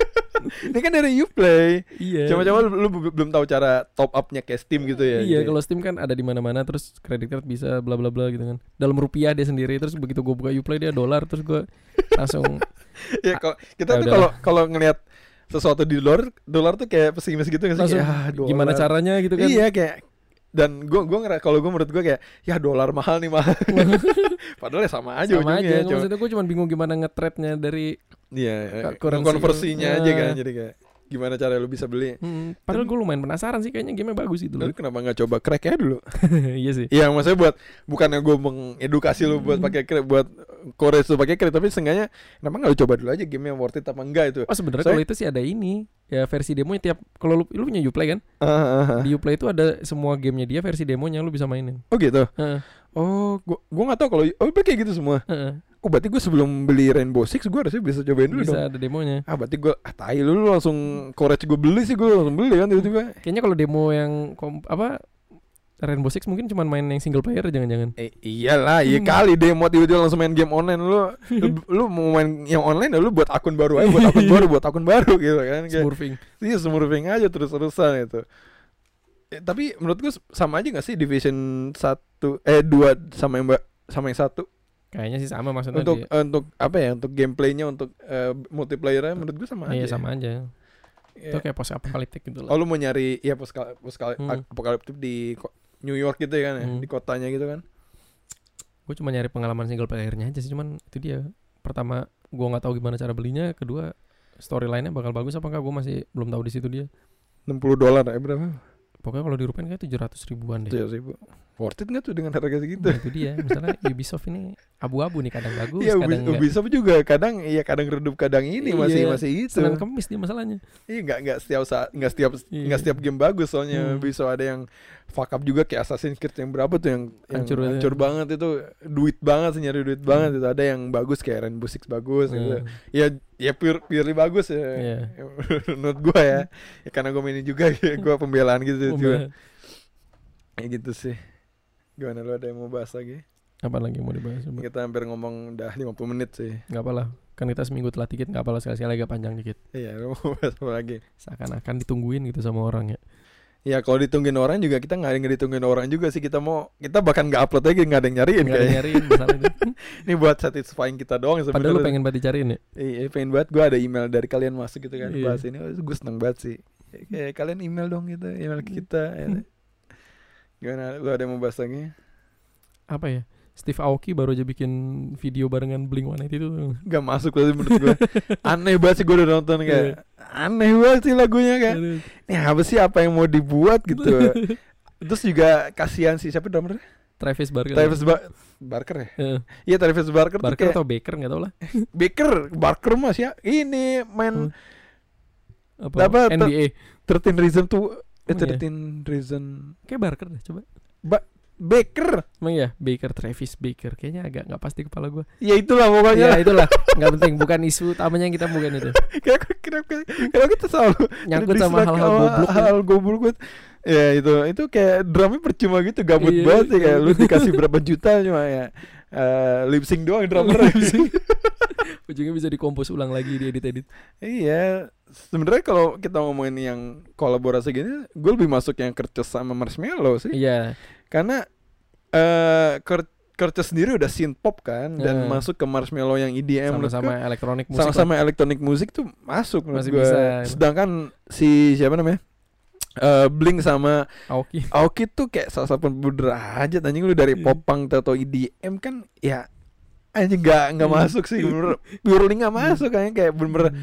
ini kan dari Uplay. iya. Cuma-cuma lu, lu be- belum tahu cara top up-nya kayak Steam gitu ya. Iya, Jadi- kalau Steam kan ada di mana-mana terus credit card bisa bla bla bla gitu kan. Dalam rupiah dia sendiri terus begitu gue buka Uplay dia dolar terus gue langsung [LAUGHS] ya kalau kita Ya tuh kalau kalau ngelihat sesuatu di dolar, dolar tuh kayak pesimis gitu nggak sih? langsung Kayak, "Ah, dolar." gimana caranya gitu kan. Iya kayak dan gua gua ngera kalau gua menurut gua kayak ya dolar mahal nih mahal. [LAUGHS] Padahal ya sama aja Sama aja, ujungnya. Cuma- maksudnya gue cuma bingung gimana nge-trade-nya dari Iya, eh, Currency. konversinya aja kan Ah. jadi kayak gimana cara lu bisa beli. Hmm, padahal gue lumayan penasaran sih kayaknya game bagus gitu Lu loh. kenapa nggak coba crack ya dulu? [LAUGHS] iya sih. Iya, maksudnya buat bukannya gue mengedukasi lu buat Hmm. pakai crack buat courage lu pakai crack tapi seenggaknya kenapa nggak lu coba dulu aja game yang worth it apa enggak itu? Oh sebenarnya Soalnya- kalau itu sih ada ini ya versi demonya tiap kalau lu, lu punya Uplay kan Ah, ah, ah. di Uplay itu ada semua gamenya dia versi demonya lu bisa mainin. Oh gitu. Heeh. Oh, gua gua nggak tahu kalau oh kayak gitu semua. Heeh. Oh, berarti gue sebelum beli Rainbow Six gue harusnya bisa cobain dulu dong. bisa ada demonya. Ah, berarti gue ah tai lu, lu langsung courage gue beli sih gue langsung beli kan tiba-tiba. Kayaknya kalau demo yang kom- apa Rainbow Six mungkin cuma main yang single player jangan-jangan. Eh, iyalah, iya Hmm. kali demo tiba-tiba langsung main game online lu. lu, [LAUGHS] lu mau main yang online ya lu buat akun baru aja, buat akun [LAUGHS] baru, buat akun baru gitu kan. Kayak, Smurfing. iya smurfing aja terus-terusan itu. Eh, tapi menurut gue sama aja gak sih Division 1 eh 2 sama yang sama yang satu Kayaknya sih sama maksudnya untuk dia. untuk apa ya untuk gameplaynya untuk eh, multiplayernya menurut gue sama Iya aja. sama aja. Iya. Itu kayak post apokaliptik gitu Oh lah. lu mau nyari ya post post Hmm. apokaliptik di New York gitu ya kan ya, Hmm. di kotanya gitu kan. Gue cuma nyari pengalaman single playernya aja sih cuman itu dia. Pertama gua nggak tahu gimana cara belinya, kedua storyline-nya bakal bagus apa enggak gue masih belum tahu di situ dia. 60 dolar ya berapa? Pokoknya kalau dirupain kayak 700 ribuan deh. Tujuh ribu. Worth it nggak tuh dengan harga segitu? Nah, itu dia. Misalnya [LAUGHS] Ubisoft ini abu-abu nih kadang bagus, Iya, kadang enggak. Ubisoft juga kadang iya kadang redup kadang ini masih Iya, masih itu. Senin kemis dia masalahnya. Iya nggak nggak setiap saat nggak setiap Iya. nggak setiap game bagus soalnya Hmm. bisa ada yang fuck up juga kayak Assassin's Creed yang berapa tuh yang yang Hancur hancur, aja. banget itu duit banget sih nyari duit banget itu ada yang bagus kayak Rainbow Six bagus gitu. Hmm. Ya ya pure purely bagus ya. Iya. [LAUGHS] Menurut gua ya. ya karena gua mainin juga [LAUGHS] ya, gua pembelaan gitu juga. Kayak gitu sih. Gimana lu ada yang mau bahas lagi? Apa lagi yang mau dibahas? Coba? Kita hampir ngomong udah 50 menit sih. Nggak apalah. Kan kita seminggu telat dikit, nggak apalah sekali-sekali agak panjang dikit. Iya, lu mau bahas apa lagi? Seakan-akan ditungguin gitu sama orang ya. Ya kalau ditungguin orang juga kita nggak ada yang ditungguin orang juga sih kita mau kita bahkan nggak upload lagi nggak ada yang nyariin Nggak ada kayaknya. nyariin masalah itu. [LAUGHS] Ini buat satisfying kita doang Padahal lu sebenarnya. pengen banget dicariin ya. Iya pengen banget gue ada email dari kalian masuk gitu kan Iya. bahas ini gue seneng banget sih. Kayak kalian email dong gitu email ke kita. ya. [LAUGHS] Gimana lu ada yang mau bahas lagi? Apa ya? Steve Aoki baru aja bikin video barengan Blink One itu tuh. Gak masuk lagi menurut gue. [LAUGHS] Aneh banget sih gue udah nonton kayak aneh banget sih lagunya kayak. Ini apa sih apa yang mau dibuat gitu. [LAUGHS] Terus juga kasihan sih siapa drummer? Travis Barker. Travis Ba- Barker ya? Iya Travis Barker, tuh Barker kayak atau Baker nggak tau lah. [LAUGHS] Baker, Barker mas ya. Ini main Hmm. Apa? Apa, NBA. 13 Reason to eh, Emang iya? 13 Reason Kayak Barker deh coba. Baker. Emang ya Baker Travis Baker kayaknya agak nggak pasti kepala gua. Ya itulah Ya pokoknya. itulah nggak penting bukan isu utamanya yang kita bukan itu. [LAUGHS] Kenapa kenapa kita selalu Nyangkut sama hal-hal goblok. ya. Hal goblok banget. Ya itu itu kayak drumnya percuma gitu gabut Iya, banget sih kayak lu dikasih berapa juta cuma ya eh, lip sync doang drummer. [LAUGHS] Ujungnya bisa dikompos ulang lagi di edit-edit. iya, sebenarnya kalau kita ngomongin yang kolaborasi gini, gue lebih masuk yang kerja sama Marshmello sih. Iya. Karena eh Kurtis sendiri udah synth pop kan dan Hmm. masuk ke Marshmello yang EDM Sama-sama elektronik musik. sama-sama elektronik musik tuh masuk menurut Masih gua. bisa. Sedangkan si siapa namanya? Eh Blink sama. Aoki. Aoki tuh kayak salah satu berderajat anjing lu dari Iya. pop punk atau EDM kan ya anjing nggak nggak Iya. masuk sih bener purely nggak masuk kayaknya kayak bener-bener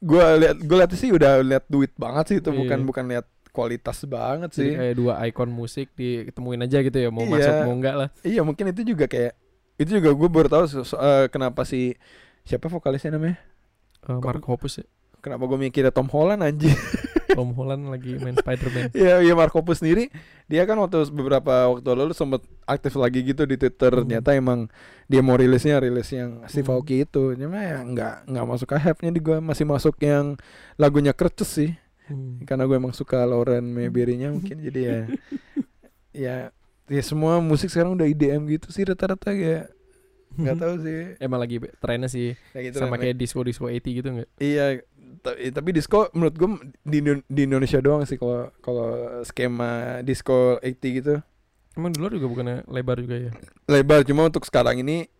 gua lihat gua lihat sih udah lihat duit banget sih itu bukan Iya. bukan lihat kualitas banget Jadi sih. kayak dua ikon musik diketemuin aja gitu ya mau Iya. masuk mau enggak lah. Iya mungkin itu juga kayak itu juga gue baru tahu so- so- eh, kenapa si siapa vokalisnya namanya Eh, Mark Hoppus ya. kenapa gue mikirnya Tom Holland anjing [LAUGHS] Tom Holland lagi main Spider-Man. Iya, iya Mark Hoppus sendiri dia kan waktu beberapa waktu lalu sempat aktif lagi gitu di Twitter. Hmm. Ternyata emang dia mau rilisnya rilis yang Steve Hmm. Aoki itu. Cuma ya nggak nggak masuk ke hype-nya di gua masih masuk yang lagunya Kerces sih. Hmm. Karena gue emang suka Lauren Mayberry-nya mungkin jadi ya [LAUGHS] ya ya semua musik sekarang udah IDM gitu sih rata-rata ya nggak tahu sih Emang lagi trennya sih kayak gitu sama kayak disco disco 80 gitu nggak? Iya, eh, tapi disco menurut gue di, di Indonesia doang sih kalau kalau skema disco 80 gitu. Emang di luar juga bukannya lebar juga ya? Lebar cuma untuk sekarang ini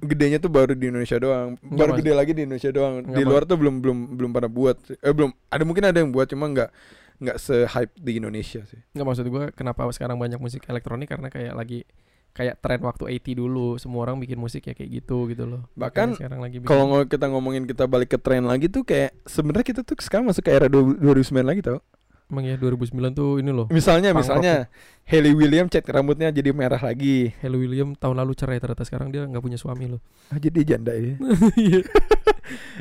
gedenya tuh baru di Indonesia doang. Nggak, baru Mas. gede lagi di Indonesia doang. Nggak, di luar tuh belum belum belum pada buat. Eh belum ada mungkin ada yang buat cuma nggak nggak se-hype di Indonesia sih. Nggak maksud gue kenapa sekarang banyak musik elektronik karena kayak lagi kayak tren waktu 80 dulu semua orang bikin musik ya kayak gitu gitu loh. Bahkan Makanya sekarang lagi bikin- Kalau kita ngomongin kita balik ke tren lagi tuh kayak sebenarnya kita tuh sekarang masuk ke era du- 2009 lagi tau. Emang ya 2009 tuh ini loh. Misalnya misalnya Hailey Williams cat rambutnya jadi merah lagi. Halle William tahun lalu cerai ternyata sekarang dia nggak punya suami loh. Ah, jadi janda ya. Iya.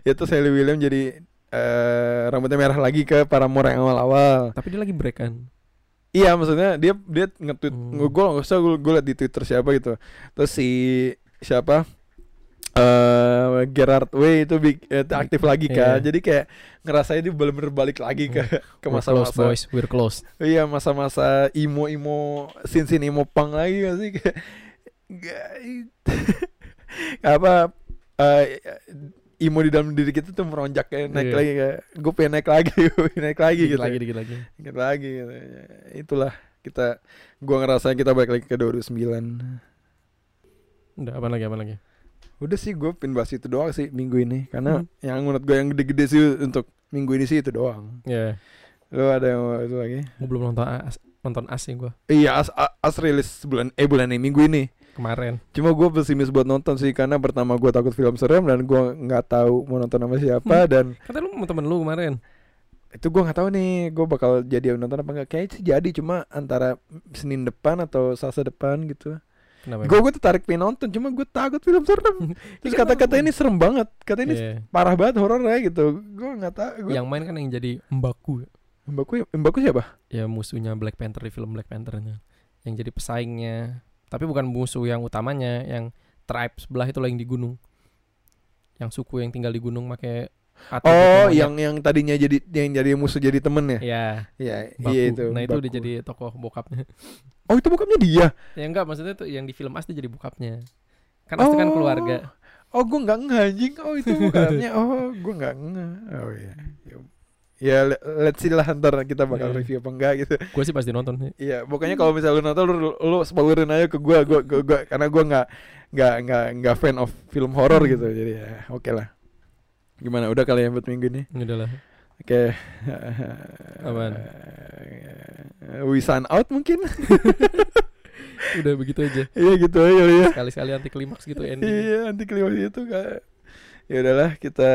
[LAUGHS] itu Hailey Williams jadi eh rambutnya merah lagi ke Paramore yang awal-awal. Tapi dia lagi break kan. Iya maksudnya dia dia nge-tweet Hmm. gue nggak usah gue gue liat di Twitter siapa gitu. Terus si siapa eh Gerard Way itu big, itu aktif lagi kan. Iya. Jadi kayak ngerasain dia bener-bener balik lagi ke ke We're close masa-masa boys, we're close. Iya masa-masa emo emo sin sin emo punk lagi gak sih kayak apa eh, emo di dalam diri kita tuh meronjak kayak naik Iya. lagi kayak gue pengen naik lagi [LAUGHS] naik lagi Dikit gitu lagi dikit lagi. Dikit lagi gitu. itulah kita gua ngerasain kita balik lagi ke 2009 Udah apa lagi apa lagi? Udah sih gue pin bahas itu doang sih minggu ini karena Hmm. yang menurut gue yang gede-gede sih untuk minggu ini sih itu doang Ya, lo ada yang mau itu lagi gue belum nonton as, nonton as sih gue iya as, as, as rilis bulan eh bulan ini minggu ini kemarin. Cuma gue pesimis buat nonton sih karena pertama gue takut film serem dan gue nggak tahu mau nonton sama siapa dan Kata lu mau temen lu kemarin. itu gue nggak tahu nih gue bakal jadi nonton apa enggak kayaknya sih jadi cuma antara Senin depan atau Selasa depan gitu. Gue gue tertarik pengen nonton cuma gue takut film serem. [LAUGHS] Terus kata-kata ini serem banget, kata ini Iya. parah banget horornya gitu. Gue nggak tahu. Gua... Yang main kan yang jadi Mbaku. Mbakku Mbakku siapa? Ya musuhnya Black Panther di film Black Panthernya. Yang jadi pesaingnya. Tapi bukan musuh yang utamanya, yang tribe sebelah itu yang di gunung. Yang suku yang tinggal di gunung pakai atribut Oh, monyet. yang yang tadinya jadi yang jadi musuh jadi temen ya? ya Iya, Baku. iya itu. nah itu Baku. jadi tokoh bokapnya. [LAUGHS] Oh, itu bokapnya dia. ya enggak maksudnya tuh yang di film As dia jadi bokapnya. Kan As kan Oh. keluarga. Oh, gue nggak nge anjing. Oh, itu [LAUGHS] bukannya. oh, gue nggak nge. Oh iya. Ya, ya le- let's see lah ntar kita bakal Iya. review apa enggak gitu. Gue sih pasti nonton sih. Iya, pokoknya kalau misalnya lu nonton lu, lu spoilerin aja ke gue, gue, gue, karena gue nggak nggak nggak nggak fan of film horor gitu. Jadi ya oke lah. Gimana? Udah kali ya buat minggu ini. Udah lah. Oke. Apaan? We sign out mungkin. [LAUGHS] Udah begitu aja. Iya gitu aja ya. Sekali-sekali anti klimaks gitu ending. Iya, nanti klimaks itu kayak ya udahlah kita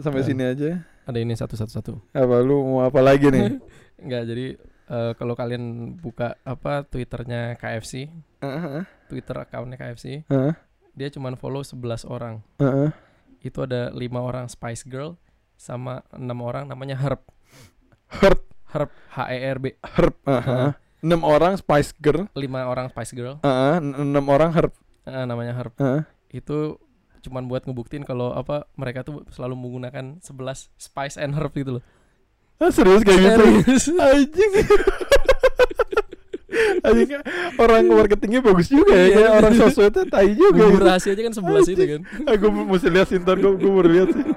sampai Ya. sini aja. Ada ini satu-satu-satu. Apa lu mau apa lagi nih? [LAUGHS] Enggak, jadi eh, kalau kalian buka apa Twitternya KFC, Heeh. Twitter accountnya KFC, Heeh. dia cuman follow 11 orang. Heeh. Itu ada lima orang Spice Girl sama enam orang namanya Herb. Herb, Herb H E R B. herb. Heeh. Enam orang Spice Girl. Lima orang Spice Girl Heeh, en- enam orang herb. eh, namanya Herb. Heeh. Itu cuman buat ngebuktiin kalau apa mereka tuh selalu menggunakan 11 spice and herb gitu loh. Ah, serius kayak gitu? Anjing. [LAUGHS] Orang [LAUGHS] marketingnya bagus juga ya. Kayak orang sosmednya tai juga. Bumbu gitu. rahasia aja kan 11 itu kan. [LAUGHS] Aku mesti lihat sih ntar gue gue baru lihat sih. [LAUGHS]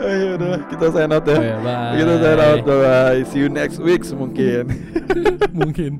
Ayo udah kita sign out ya. Oh ya, bye. Kita sign out bye. See you next week mungkin. Mungkin.